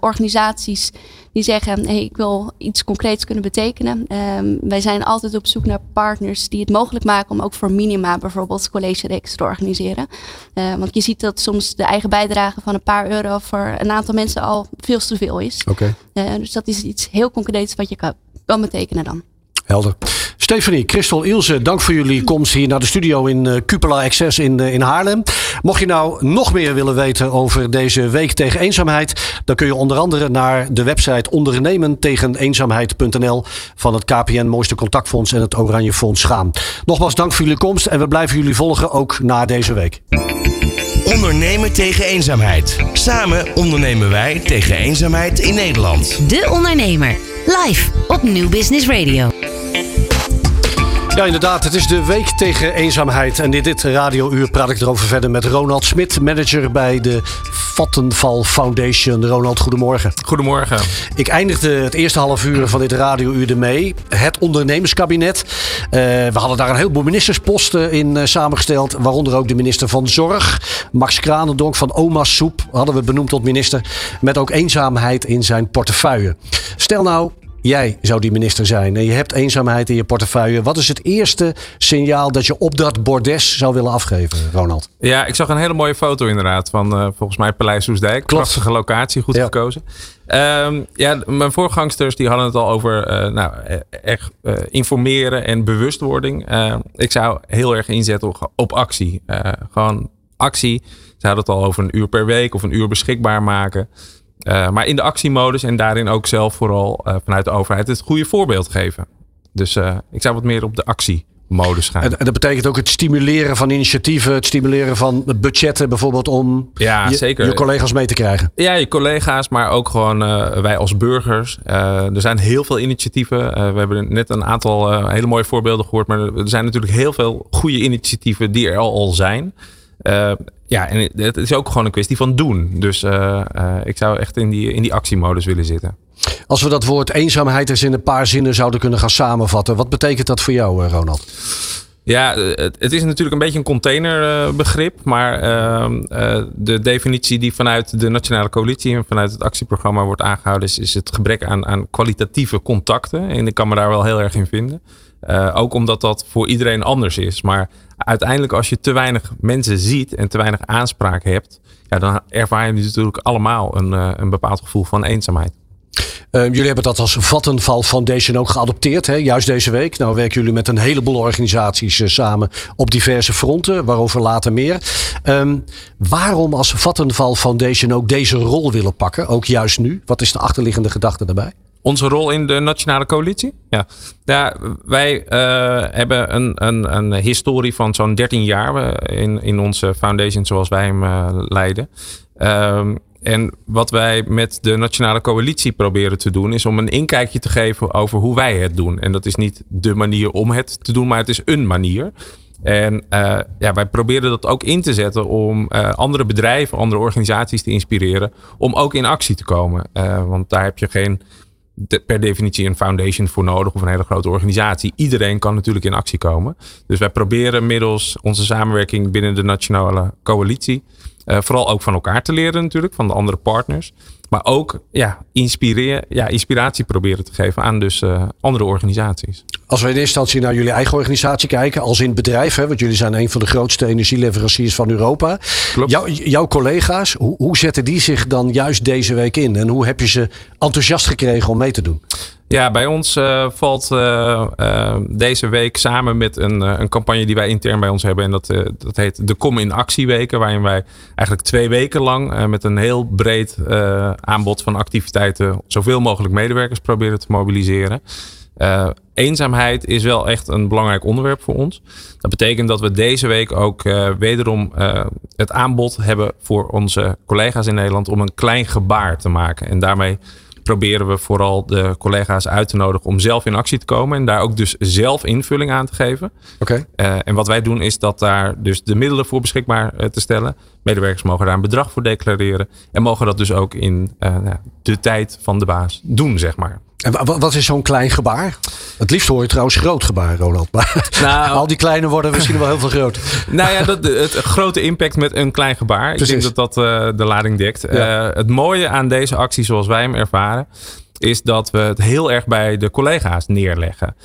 organisaties die zeggen: hey, ik wil iets concreets kunnen betekenen. Um, wij zijn altijd op zoek naar partners die het mogelijk maken om ook voor minima bijvoorbeeld college-reeks te organiseren. Uh, want je ziet dat soms de eigen bijdrage van een paar euro voor een aantal mensen al veel te veel is. Okay. Uh, dus dat is iets heel concreets wat je kan, kan betekenen dan. Helder. Stefanie, Christel, Ilse, dank voor jullie komst hier naar de studio in uh, Cupola Access in, uh, in Haarlem. Mocht je nou nog meer willen weten over deze week tegen eenzaamheid, dan kun je onder andere naar de website ondernemen tegen eenzaamheid.nl van het KPN Mooiste Contactfonds en het Oranje Fonds gaan. Nogmaals dank voor jullie komst en we blijven jullie volgen ook na deze week. Ondernemen tegen eenzaamheid. Samen ondernemen wij tegen eenzaamheid in Nederland. De Ondernemer. Live op Nieuw Business Radio. Ja, inderdaad. Het is de week tegen eenzaamheid. En in dit radiouur praat ik erover verder met Ronald Smit, manager bij de Vattenval Foundation. Ronald, goedemorgen. Goedemorgen. Ik eindigde het eerste half uur van dit radiouur ermee. Het ondernemerskabinet. Uh, we hadden daar een heleboel ministersposten in uh, samengesteld. Waaronder ook de minister van Zorg. Max Kranendonk van Oma Soep hadden we benoemd tot minister. Met ook eenzaamheid in zijn portefeuille. Stel nou, Jij zou die minister zijn en je hebt eenzaamheid in je portefeuille. Wat is het eerste signaal dat je op dat bordes zou willen afgeven, Ronald? Ja, ik zag een hele mooie foto inderdaad van uh, volgens mij Paleis Soesdijk. Prachtige locatie, goed ja. gekozen. Um, ja, mijn voorgangsters die hadden het al over uh, nou, echt uh, informeren en bewustwording. ik zou heel erg inzetten op, op actie. gewoon actie. Ze hadden het al over een uur per week of een uur beschikbaar maken. Uh, maar in de actiemodus en daarin ook zelf vooral uh, vanuit de overheid het goede voorbeeld geven. Dus uh, ik zou wat meer op de actiemodus gaan. En, en, dat betekent ook het stimuleren van initiatieven, het stimuleren van budgetten bijvoorbeeld om ja, je, zeker. je collega's mee te krijgen. Ja, je collega's, maar ook gewoon wij als burgers. er zijn heel veel initiatieven. we hebben net een aantal hele mooie voorbeelden gehoord, maar er zijn natuurlijk heel veel goede initiatieven die er al, al zijn. Uh, ja, en het is ook gewoon een kwestie van doen. Dus uh, uh, ik zou echt in die, in die actiemodus willen zitten. Als we dat woord eenzaamheid eens in een paar zinnen zouden kunnen gaan samenvatten. Wat betekent dat voor jou, Ronald? Ja, het, is natuurlijk een beetje een containerbegrip. Maar uh, de definitie die vanuit de Nationale Coalitie en vanuit het actieprogramma wordt aangehouden, is, is het gebrek aan, aan kwalitatieve contacten. En ik kan me daar wel heel erg in vinden. Uh, ook omdat dat voor iedereen anders is. Maar uiteindelijk als je te weinig mensen ziet en te weinig aanspraak hebt, ja, dan ervaar je natuurlijk allemaal een, uh, een bepaald gevoel van eenzaamheid. Uh, jullie hebben dat als Vattenval Foundation ook geadopteerd, hè? juist deze week. Nou werken jullie met een heleboel organisaties uh, samen op diverse fronten, waarover later meer. Um, waarom als Vattenval Foundation ook deze rol willen pakken, ook juist nu? Wat is de achterliggende gedachte daarbij? Onze rol in de nationale coalitie? Ja, ja wij uh, hebben een, een, een historie van zo'n 13 jaar in, in onze foundation zoals wij hem uh, leiden. Um, en wat wij met de nationale coalitie proberen te doen, is om een inkijkje te geven over hoe wij het doen. En dat is niet de manier om het te doen, maar het is een manier. En ja, wij proberen dat ook in te zetten om andere bedrijven, andere organisaties te inspireren om ook in actie te komen. Want daar heb je geen per definitie een foundation voor nodig of een hele grote organisatie. Iedereen kan natuurlijk in actie komen. Dus wij proberen middels onze samenwerking binnen de nationale coalitie uh, vooral ook van elkaar te leren natuurlijk, van de andere partners. Maar ook ja, inspireren, ja, inspiratie proberen te geven aan dus uh, andere organisaties. Als we in eerste instantie naar jullie eigen organisatie kijken, als in het bedrijf, hè, want jullie zijn een van de grootste energieleveranciers van Europa. Klopt. Jou, jouw collega's, hoe, hoe zetten die zich dan juist deze week in? En hoe heb je ze enthousiast gekregen om mee te doen? Ja, bij ons uh, valt uh, uh, deze week samen met een, een campagne die wij intern bij ons hebben. En dat, dat heet de Kom in Actieweken. Waarin wij eigenlijk twee weken lang met een heel breed aanbod van activiteiten zoveel mogelijk medewerkers proberen te mobiliseren. eenzaamheid is wel echt een belangrijk onderwerp voor ons. Dat betekent dat we deze week ook wederom het aanbod hebben voor onze collega's in Nederland om een klein gebaar te maken. En daarmee proberen we vooral de collega's uit te nodigen om zelf in actie te komen. En daar ook dus zelf invulling aan te geven. Oké. Okay. Uh, en wat wij doen is dat daar dus de middelen voor beschikbaar uh, te stellen. Medewerkers mogen daar een bedrag voor declareren. En mogen dat dus ook in uh, de tijd van de baas doen, zeg maar. En wat is zo'n klein gebaar? Het liefst hoor je trouwens groot gebaar, Ronald. Maar *laughs* nou, al die kleine worden misschien wel heel veel groter. *laughs* Nou ja, dat, het grote impact met een klein gebaar. Precies. Ik denk dat dat uh, de lading dekt. Ja. Uh, het mooie aan deze actie zoals wij hem ervaren... is dat we het heel erg bij de collega's neerleggen.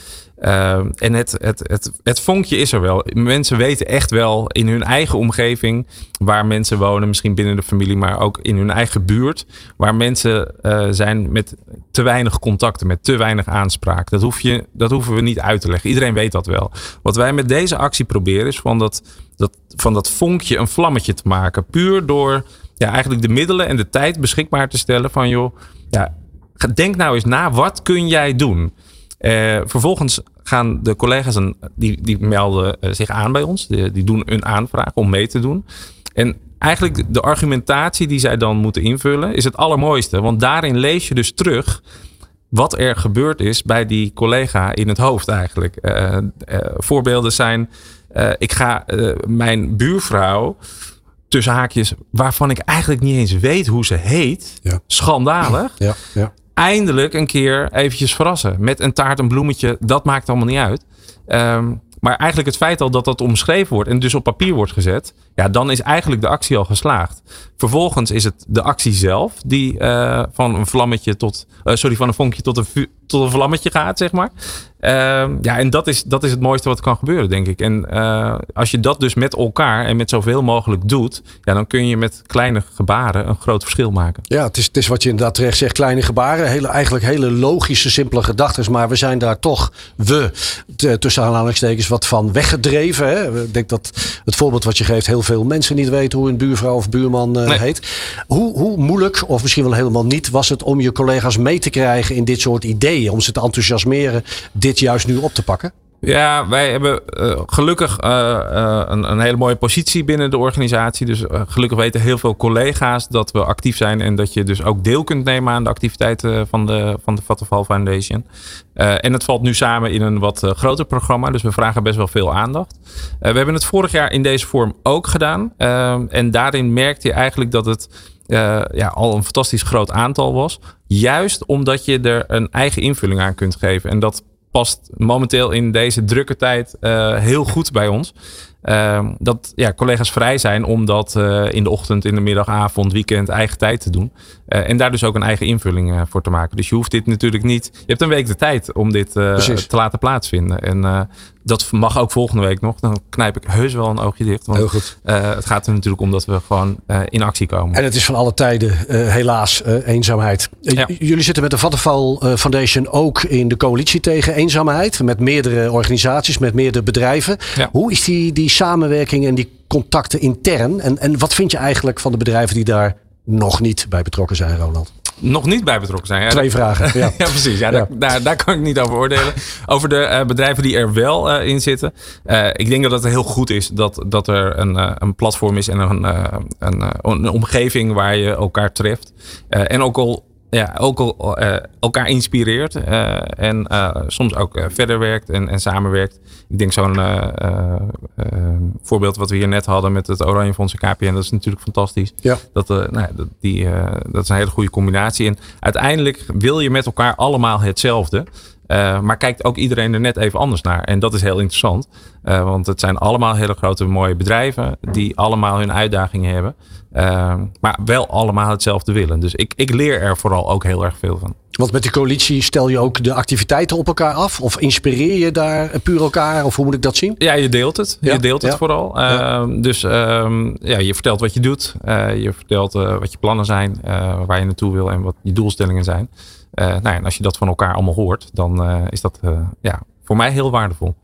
Uh, en het, het, het, het vonkje is er wel. Mensen weten echt wel in hun eigen omgeving waar mensen wonen, misschien binnen de familie, maar ook in hun eigen buurt, waar mensen uh, zijn met te weinig contacten, met te weinig aanspraak. Dat, hoef je, dat hoeven we niet uit te leggen. Iedereen weet dat wel. Wat wij met deze actie proberen is van dat, dat, van dat vonkje een vlammetje te maken. Puur door ja, eigenlijk de middelen en de tijd beschikbaar te stellen van joh, ja, denk nou eens na, wat kun jij doen? Uh, vervolgens gaan de collega's een, die, die melden uh, zich aan bij ons. Die, die, doen een aanvraag om mee te doen. En eigenlijk de argumentatie die zij dan moeten invullen is het allermooiste. Want daarin lees je dus terug wat er gebeurd is bij die collega in het hoofd eigenlijk. Uh, voorbeelden zijn, ik ga mijn buurvrouw tussen haakjes, waarvan ik eigenlijk niet eens weet hoe ze heet. Ja. Schandalig. Ja, ja. Eindelijk een keer eventjes verrassen. Met een taart, een bloemetje. Dat maakt allemaal niet uit. Um, maar eigenlijk het feit al dat dat omschreven wordt en dus op papier wordt gezet, ja, dan is eigenlijk de actie al geslaagd. Vervolgens is het de actie zelf die uh, van een vlammetje tot, uh, sorry, van een vonkje tot een, tot een vlammetje gaat, zeg maar. Uh, ja, en dat is, dat is het mooiste wat kan gebeuren, denk ik. En uh, als je dat dus met elkaar en met zoveel mogelijk doet, ja, dan kun je met kleine gebaren een groot verschil maken. Ja, het is, het is wat je inderdaad terecht zegt, kleine gebaren. Hele, eigenlijk hele logische, simpele gedachten. Maar we zijn daar toch, we, tussen aanhalingstekens, wat van weggedreven. Hè? Ik denk dat het voorbeeld wat je geeft, heel veel mensen niet weten hoe een buurvrouw of buurman uh, heet. Hoe, hoe moeilijk, of misschien wel helemaal niet, was het om je collega's mee te krijgen in dit soort ideeën? Om ze te enthousiasmeren dit juist nu op te pakken? Ja, wij hebben uh, gelukkig uh, uh, een, een, hele mooie positie binnen de organisatie. Dus gelukkig weten heel veel collega's dat we actief zijn en dat je dus ook deel kunt nemen aan de activiteiten van de, van de Vattenfall Foundation. en het valt nu samen in een wat groter programma, dus we vragen best wel veel aandacht. we hebben het vorig jaar in deze vorm ook gedaan. en daarin merkte je eigenlijk dat het ja, al een fantastisch groot aantal was. Juist omdat je er een eigen invulling aan kunt geven. En dat past momenteel in deze drukke tijd uh, heel goed bij ons. Uh, dat ja, collega's vrij zijn om dat uh, in de ochtend, in de middag, avond, weekend eigen tijd te doen. Uh, en daar dus ook een eigen invulling voor te maken. Dus je hoeft dit natuurlijk niet. Je hebt een week de tijd om dit te laten plaatsvinden. En dat mag ook volgende week nog. Dan knijp ik heus wel een oogje dicht. Want, Heel goed. Het gaat er natuurlijk om dat we gewoon in actie komen. En het is van alle tijden helaas eenzaamheid. Ja. Jullie zitten met de Vattenfall Foundation ook in de coalitie tegen eenzaamheid. Met meerdere organisaties, met meerdere bedrijven. Ja. Hoe is die, die samenwerking en die contacten intern? En, en wat vind je eigenlijk van de bedrijven die daar nog niet bij betrokken zijn, Roland? nog niet bij betrokken zijn. Ja, Twee vragen. Ja, *laughs* ja precies. Ja, Daar, daar, daar, kan ik niet over oordelen. Over de uh, bedrijven die er wel uh, in zitten. Uh, ik denk dat het heel goed is dat, dat er een, een platform is en een, een, een, omgeving waar je elkaar treft. en ook al ja, ook al, uh, elkaar inspireert uh, en uh, soms ook verder werkt en, en samenwerkt. Ik denk zo'n voorbeeld wat we hier net hadden met het Oranje Fonds en KPN, dat is natuurlijk fantastisch. Ja. Dat, nou, dat, die, dat is een hele goede combinatie. En uiteindelijk wil je met elkaar allemaal hetzelfde. Uh, maar kijkt ook iedereen er net even anders naar. En dat is heel interessant. Uh, want het zijn allemaal hele grote mooie bedrijven. Die allemaal hun uitdagingen hebben. Uh, maar wel allemaal hetzelfde willen. Dus ik, ik leer er vooral ook heel erg veel van. Want met die coalitie stel je ook de activiteiten op elkaar af? Of inspireer je daar puur elkaar? Of hoe moet ik dat zien? Ja, je deelt het. Je deelt het vooral. Ja. Dus ehm, ja, je vertelt wat je doet. je vertelt wat je plannen zijn. waar je naartoe wil en wat je doelstellingen zijn. Nou ja, en als je dat van elkaar allemaal hoort, dan is dat ja, voor mij heel waardevol.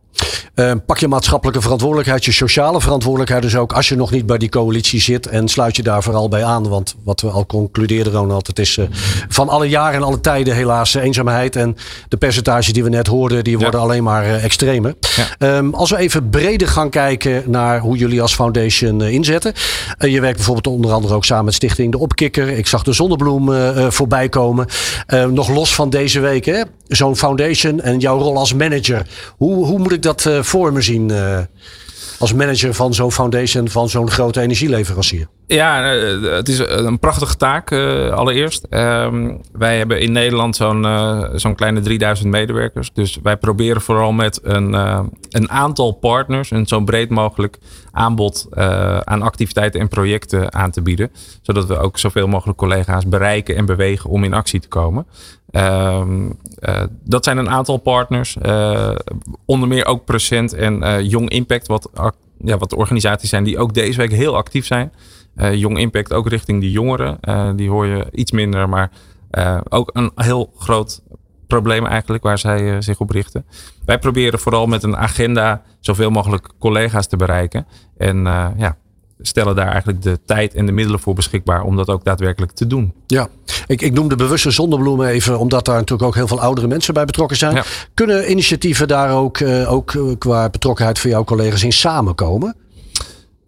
Uh, pak je maatschappelijke verantwoordelijkheid, je sociale verantwoordelijkheid dus ook als je nog niet bij die coalitie zit. En sluit je daar vooral bij aan. Want wat we al concludeerden, Ronald, het is uh, van alle jaren en alle tijden helaas uh, eenzaamheid. En de percentages die we net hoorden, die worden ja. alleen maar extremer. Ja. Um, als we even breder gaan kijken naar hoe jullie als foundation inzetten. je werkt bijvoorbeeld onder andere ook samen met Stichting De Opkikker. Ik zag de Zonnebloem voorbij komen. Ehm, nog los van deze week, zo'n foundation en jouw rol als manager. Hoe, hoe moet ik dat voor me zien uh, als manager van zo'n foundation van zo'n grote energieleverancier? Ja, eh, het is een prachtige taak allereerst. Um, wij hebben in Nederland zo'n zo'n kleine 3000 medewerkers. Dus wij proberen vooral met een, een aantal partners een zo breed mogelijk aanbod aan activiteiten en projecten aan te bieden. Zodat we ook zoveel mogelijk collega's bereiken en bewegen om in actie te komen. Um, uh, dat zijn een aantal partners. Uh, onder meer ook Present en uh, Young Impact, wat, ja, wat organisaties zijn die ook deze week heel actief zijn. Young Impact ook richting de jongeren. die hoor je iets minder, maar ook een heel groot probleem eigenlijk waar zij zich op richten. Wij proberen vooral met een agenda zoveel mogelijk collega's te bereiken. En ja, stellen daar eigenlijk de tijd en de middelen voor beschikbaar om dat ook daadwerkelijk te doen. Ja, ik, ik noem de bewuste zonnebloemen even, omdat daar natuurlijk ook heel veel oudere mensen bij betrokken zijn. Ja. Kunnen initiatieven daar ook, uh, ook qua betrokkenheid van jouw collega's in samenkomen?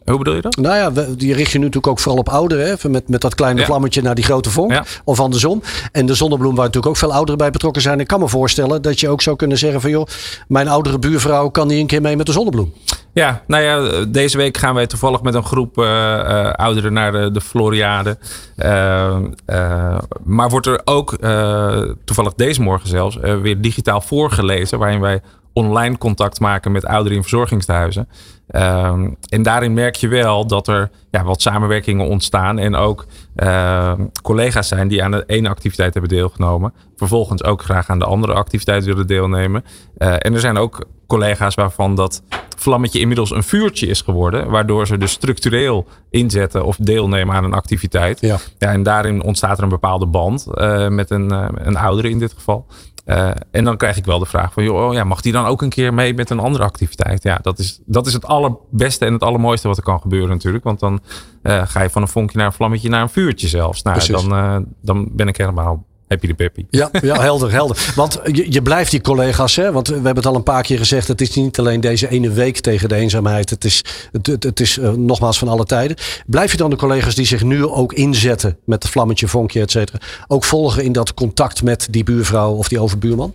Hoe bedoel je dat? Nou ja, die richt je nu natuurlijk ook vooral op ouderen. Hè? Met, met dat kleine vlammetje naar die grote vonk. Of andersom. En de zonnebloem waar natuurlijk ook veel ouderen bij betrokken zijn. Ik kan me voorstellen dat je ook zou kunnen zeggen van joh, mijn oudere buurvrouw kan niet een keer mee met de zonnebloem. Ja, nou ja, deze week gaan wij toevallig met een groep uh, ouderen naar de, de Floriade. Uh, maar wordt er ook toevallig deze morgen zelfs weer digitaal voorgelezen. Waarin wij online contact maken met ouderen in verzorgingstehuizen. Ehm, en daarin merk je wel dat er ja, wat samenwerkingen ontstaan. En ook ehm, collega's zijn die aan de ene activiteit hebben deelgenomen. Vervolgens ook graag aan de andere activiteit willen deelnemen. Uh, en er zijn ook collega's waarvan dat vlammetje inmiddels een vuurtje is geworden. Waardoor ze dus structureel inzetten of deelnemen aan een activiteit. Ja. ja en daarin ontstaat er een bepaalde band uh, met een, uh, een oudere in dit geval. Uh, en dan krijg ik wel de vraag van, joh, oh ja, mag die dan ook een keer mee met een andere activiteit? Ja, dat is, dat is het allerbeste en het allermooiste wat er kan gebeuren natuurlijk. Want dan uh, ga je van een vonkje naar een vlammetje naar een vuurtje zelfs. Nou, dan, uh, dan ben ik helemaal happy de peppy. Ja, ja helder, helder. Want je, je blijft die collega's, hè? want we hebben het al een paar keer gezegd. Het is niet alleen deze ene week tegen de eenzaamheid. Het is, het, het, is uh, nogmaals van alle tijden. Blijf je dan de collega's die zich nu ook inzetten met het vlammetje, vonkje, et cetera, ook volgen in dat contact met die buurvrouw of die overbuurman?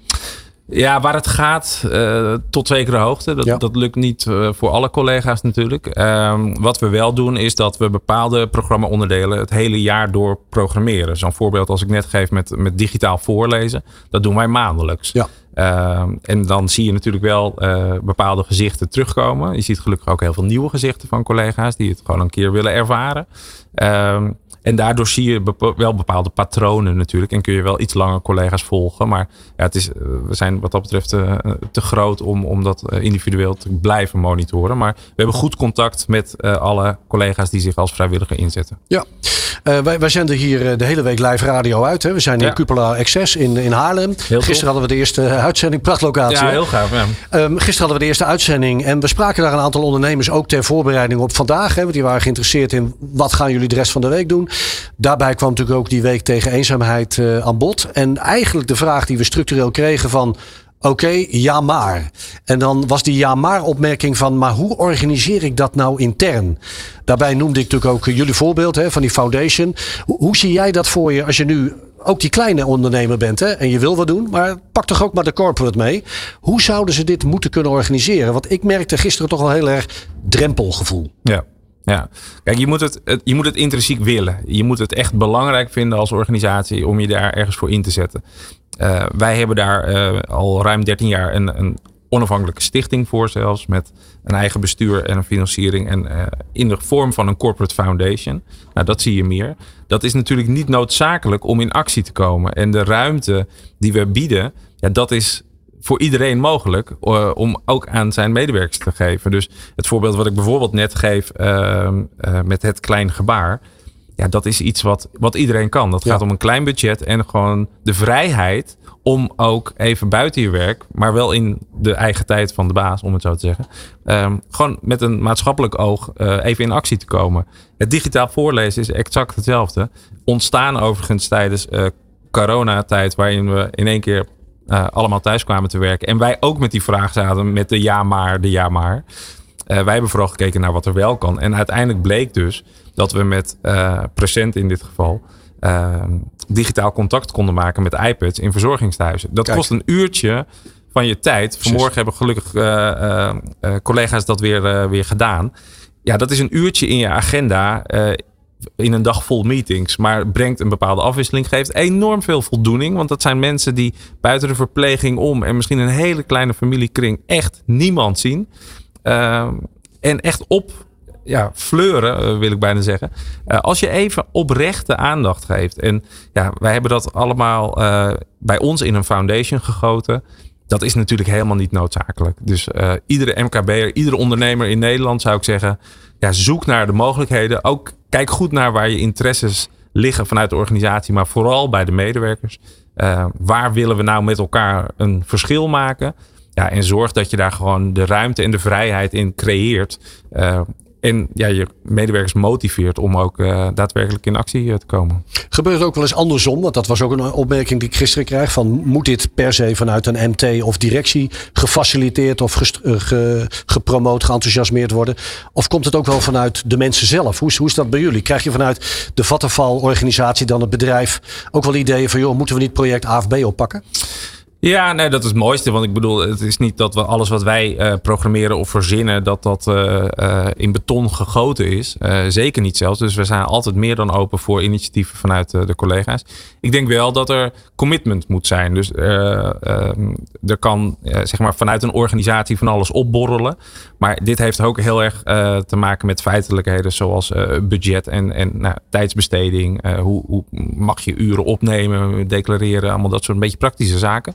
Ja, waar het gaat uh, tot zekere hoogte. Dat, ja. dat lukt niet uh, voor alle collega's natuurlijk. Um, wat we wel doen is dat we bepaalde programma-onderdelen het hele jaar door programmeren. Zo'n voorbeeld als ik net geef met, met digitaal voorlezen. Dat doen wij maandelijks. Ja. Uh, en dan zie je natuurlijk wel uh, bepaalde gezichten terugkomen. Je ziet gelukkig ook heel veel nieuwe gezichten van collega's die het gewoon een keer willen ervaren. Um, en daardoor zie je wel bepaalde patronen natuurlijk. En kun je wel iets langer collega's volgen. Maar ja, het is, eh, we zijn wat dat betreft uh, te groot om, om dat individueel te blijven monitoren. Maar we hebben goed contact met uh, alle collega's die zich als vrijwilliger inzetten. Ja, uh, wij, wij zenden hier de hele week live radio uit. Hè. We zijn in ja. Cupola Access in, in Haarlem. Heel gisteren hadden we de eerste uitzending, prachtlocatie. Ja, heel gaaf. Ja. Um, gisteren hadden we de eerste uitzending. En we spraken daar een aantal ondernemers ook ter voorbereiding op vandaag. Hè, want die waren geïnteresseerd in wat gaan jullie de rest van de week doen. Daarbij kwam natuurlijk ook die week tegen eenzaamheid uh, aan bod. En eigenlijk de vraag die we structureel kregen van... Oké, ja maar. En dan was die ja maar opmerking van... maar hoe organiseer ik dat nou intern? Daarbij noemde ik natuurlijk ook jullie voorbeeld hè, van die foundation. Hoe, hoe zie jij dat voor je als je nu ook die kleine ondernemer bent hè, en je wil wat doen, maar pak toch ook maar de corporate mee. Hoe zouden ze dit moeten kunnen organiseren? Want ik merkte gisteren toch wel heel erg drempelgevoel. Ja. Ja, kijk, je moet, het, je moet het intrinsiek willen. Je moet het echt belangrijk vinden als organisatie om je daar ergens voor in te zetten. Uh, wij hebben daar uh, al ruim 13 jaar een, een, onafhankelijke stichting voor zelfs. Met een eigen bestuur en een financiering. En uh, in de vorm van een corporate foundation. Nou, dat zie je meer. Dat is natuurlijk niet noodzakelijk om in actie te komen. En de ruimte die we bieden, ja, dat is voor iedereen mogelijk uh, om ook aan zijn medewerkers te geven. Dus het voorbeeld wat ik bijvoorbeeld net geef uh, uh, met het klein gebaar. Ja, dat is iets wat, wat iedereen kan. Dat gaat om een klein budget en gewoon de vrijheid om ook even buiten je werk, maar wel in de eigen tijd van de baas, om het zo te zeggen. Um, gewoon met een maatschappelijk oog even in actie te komen. Het digitaal voorlezen is exact hetzelfde. Ontstaan overigens tijdens coronatijd, waarin we in één keer uh, allemaal thuis kwamen te werken. En wij ook met die vraag zaten met de ja maar, de ja maar. Uh, wij hebben vooral gekeken naar wat er wel kan. En uiteindelijk bleek dus dat we met uh, present in dit geval digitaal contact konden maken met iPads in verzorgingshuizen. Dat Kijk. kost een uurtje van je tijd. Vanmorgen hebben gelukkig collega's dat weer, weer gedaan. Ja, dat is een uurtje in je agenda in een dag vol meetings, maar brengt een bepaalde afwisseling, geeft enorm veel voldoening. Want dat zijn mensen die buiten de verpleging om en misschien een hele kleine familiekring echt niemand zien. Uh, en echt op ja, fleuren, wil ik bijna zeggen. Uh, als je even oprechte aandacht geeft. En ja, wij hebben dat allemaal uh, bij ons in een foundation gegoten. Dat is natuurlijk helemaal niet noodzakelijk. Dus iedere MKB'er, iedere ondernemer in Nederland zou ik zeggen, ja, zoek naar de mogelijkheden. Ook kijk goed naar waar je interesses liggen vanuit de organisatie, maar vooral bij de medewerkers. Uh, waar willen we nou met elkaar een verschil maken? Ja, en zorg dat je daar gewoon de ruimte en de vrijheid in creëert. Uh, en ja, je medewerkers motiveert om ook uh, daadwerkelijk in actie te komen. Gebeurt ook wel eens andersom? Want dat was ook een opmerking die ik gisteren kreeg. Van moet dit per se vanuit een MT of directie gefaciliteerd of ge, gepromoot, geenthousiasmeerd worden? Of komt het ook wel vanuit de mensen zelf? Hoe, hoe is dat bij jullie? Krijg je vanuit de Vattenfall-organisatie dan het bedrijf ook wel ideeën van joh, moeten we niet project A of B oppakken? Ja, nee, dat is het mooiste. Want ik bedoel, het is niet dat we alles wat wij uh, programmeren of verzinnen, dat dat uh, uh, in beton gegoten is. zeker niet zelfs. Dus we zijn altijd meer dan open voor initiatieven vanuit de collega's. Ik denk wel dat er commitment moet zijn. Dus er kan zeg maar vanuit een organisatie van alles opborrelen. Maar dit heeft ook heel erg te maken met feitelijkheden zoals budget en, en nou, tijdsbesteding. hoe, hoe mag je uren opnemen, declareren, allemaal dat soort een beetje praktische zaken.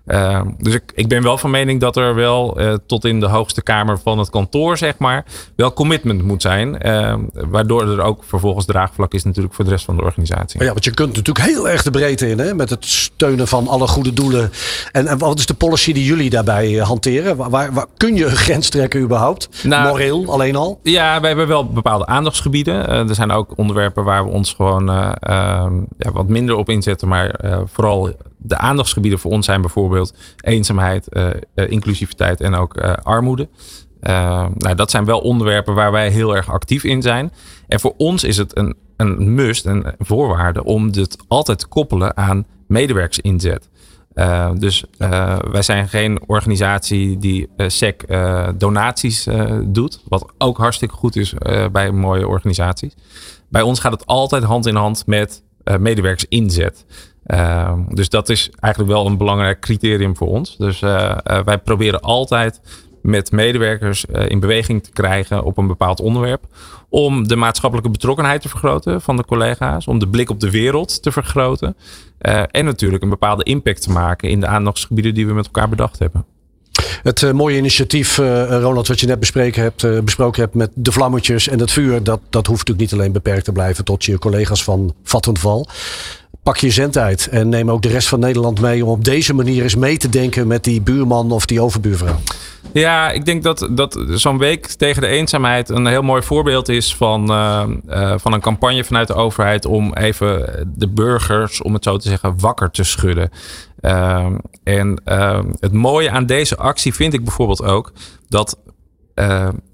Uh, dus ik, ik ben wel van mening dat er wel uh, tot in de hoogste kamer van het kantoor, zeg maar, wel commitment moet zijn. Uh, waardoor er ook vervolgens draagvlak is natuurlijk voor de rest van de organisatie. Maar ja, want je kunt natuurlijk heel erg de breedte in, hè, met het steunen van alle goede doelen. En, en wat is de policy die jullie daarbij eh, hanteren? Waar, waar, kun je een grens trekken überhaupt? Nou, Moreel alleen al? Ja, we hebben wel bepaalde aandachtsgebieden. er zijn ook onderwerpen waar we ons gewoon ehm, ja, wat minder op inzetten, maar vooral de aandachtsgebieden voor ons zijn bijvoorbeeld eenzaamheid, uh, inclusiviteit en ook uh, armoede. nou, dat zijn wel onderwerpen waar wij heel erg actief in zijn. En voor ons is het een, een must, een voorwaarde om dit altijd te koppelen aan medewerkersinzet. dus wij zijn geen organisatie die SEC donaties doet, wat ook hartstikke goed is bij mooie organisaties. Bij ons gaat het altijd hand in hand met medewerkersinzet. Uh, dus dat is eigenlijk wel een belangrijk criterium voor ons. Dus uh, uh, wij proberen altijd met medewerkers uh, in beweging te krijgen op een bepaald onderwerp. Om de maatschappelijke betrokkenheid te vergroten van de collega's. Om de blik op de wereld te vergroten. en natuurlijk een bepaalde impact te maken in de aandachtsgebieden die we met elkaar bedacht hebben. Het mooie initiatief, uh, Ronald, wat je net besproken hebt met de vlammetjes en het vuur, dat, dat hoeft natuurlijk niet alleen beperkt te blijven tot je collega's van Vattenval pak je zendtijd en neem ook de rest van Nederland mee om op deze manier eens mee te denken met die buurman of die overbuurvrouw. Ja, ik denk dat, dat zo'n week tegen de eenzaamheid een heel mooi voorbeeld is van, uh, uh, van een campagne vanuit de overheid om even de burgers, om het zo te zeggen, wakker te schudden. Uh, en het mooie aan deze actie vind ik bijvoorbeeld ook dat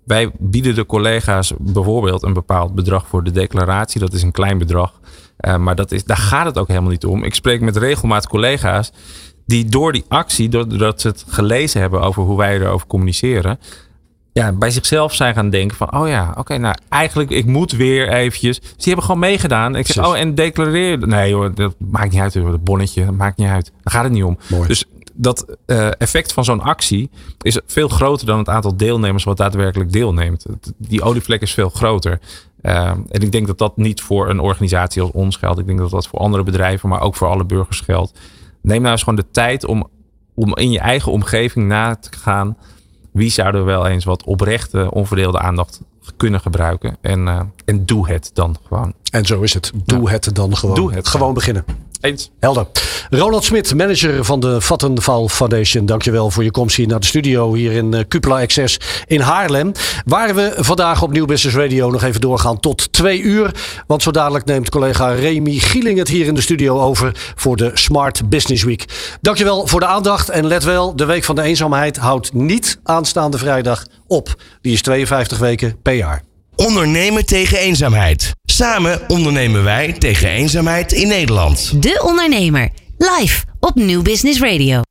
wij bieden de collega's bijvoorbeeld een bepaald bedrag voor de declaratie. Dat is een klein bedrag. Uh, maar dat is, daar gaat het ook helemaal niet om. Ik spreek met regelmatig collega's die door die actie, doordat ze het gelezen hebben over hoe wij erover communiceren, ja, bij zichzelf zijn gaan denken van, oh ja, oké, nou eigenlijk, ik moet weer eventjes. Dus die hebben gewoon meegedaan. Ik zeg, oh, en declareer. Nee hoor, dat maakt niet uit, dat bonnetje, dat maakt niet uit. Daar gaat het niet om. Mooi. Dus dat uh, effect van zo'n actie is veel groter dan het aantal deelnemers wat daadwerkelijk deelneemt. Die olievlek is veel groter. Uh, en ik denk dat dat niet voor een organisatie als ons geldt. Ik denk dat dat voor andere bedrijven, maar ook voor alle burgers geldt. Neem nou eens gewoon de tijd om, om in je eigen omgeving na te gaan. Wie zouden wel eens wat oprechte, onverdeelde aandacht kunnen gebruiken? En, uh, en doe het dan gewoon. En zo is het. Doe ja. het dan gewoon. Doe het gewoon beginnen. Eens. Helder. Ronald Smit, manager van de Vattenval Foundation. Dankjewel voor je komst hier naar de studio hier in uh, Cupla Access in Haarlem. Waar we vandaag op Nieuw Business Radio nog even doorgaan tot twee uur. Want zo dadelijk neemt collega Remy Gieling het hier in de studio over voor de Smart Business Week. Dankjewel voor de aandacht. En let wel, de Week van de Eenzaamheid houdt niet aanstaande vrijdag op. Die is 52 weken per jaar. Ondernemen tegen eenzaamheid. Samen ondernemen wij tegen eenzaamheid in Nederland. De Ondernemer. Live op Nieuw Business Radio.